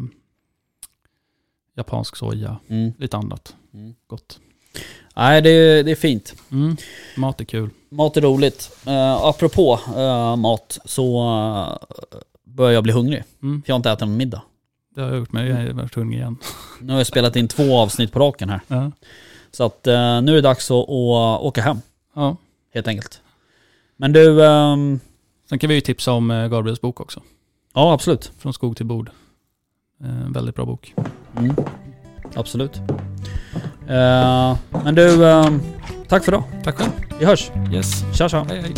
japansk soja. Mm. Lite annat Mm. gott. Nej, det är, det är fint. Mm. Mat är kul. Mat är roligt. Uh, apropå eh, mat så uh, börjar jag bli hungrig. Mm. För jag har inte ätit någon middag. Det har jag gjort, men jag har varit hungrig igen. Nu har jag spelat in två avsnitt på raken här. Ja. Så att eh, nu är det dags att, att åka hem, ja. helt enkelt. Men du, ehm, Sen kan vi ju tipsa om Gabriels bok också. ja absolut. Från skog till bord. En väldigt bra bok. Mm. Absolut. Eh, men du, ehm, tack för idag. Tack själv. Vi hörs. Yes. Tja tja. Hej hej.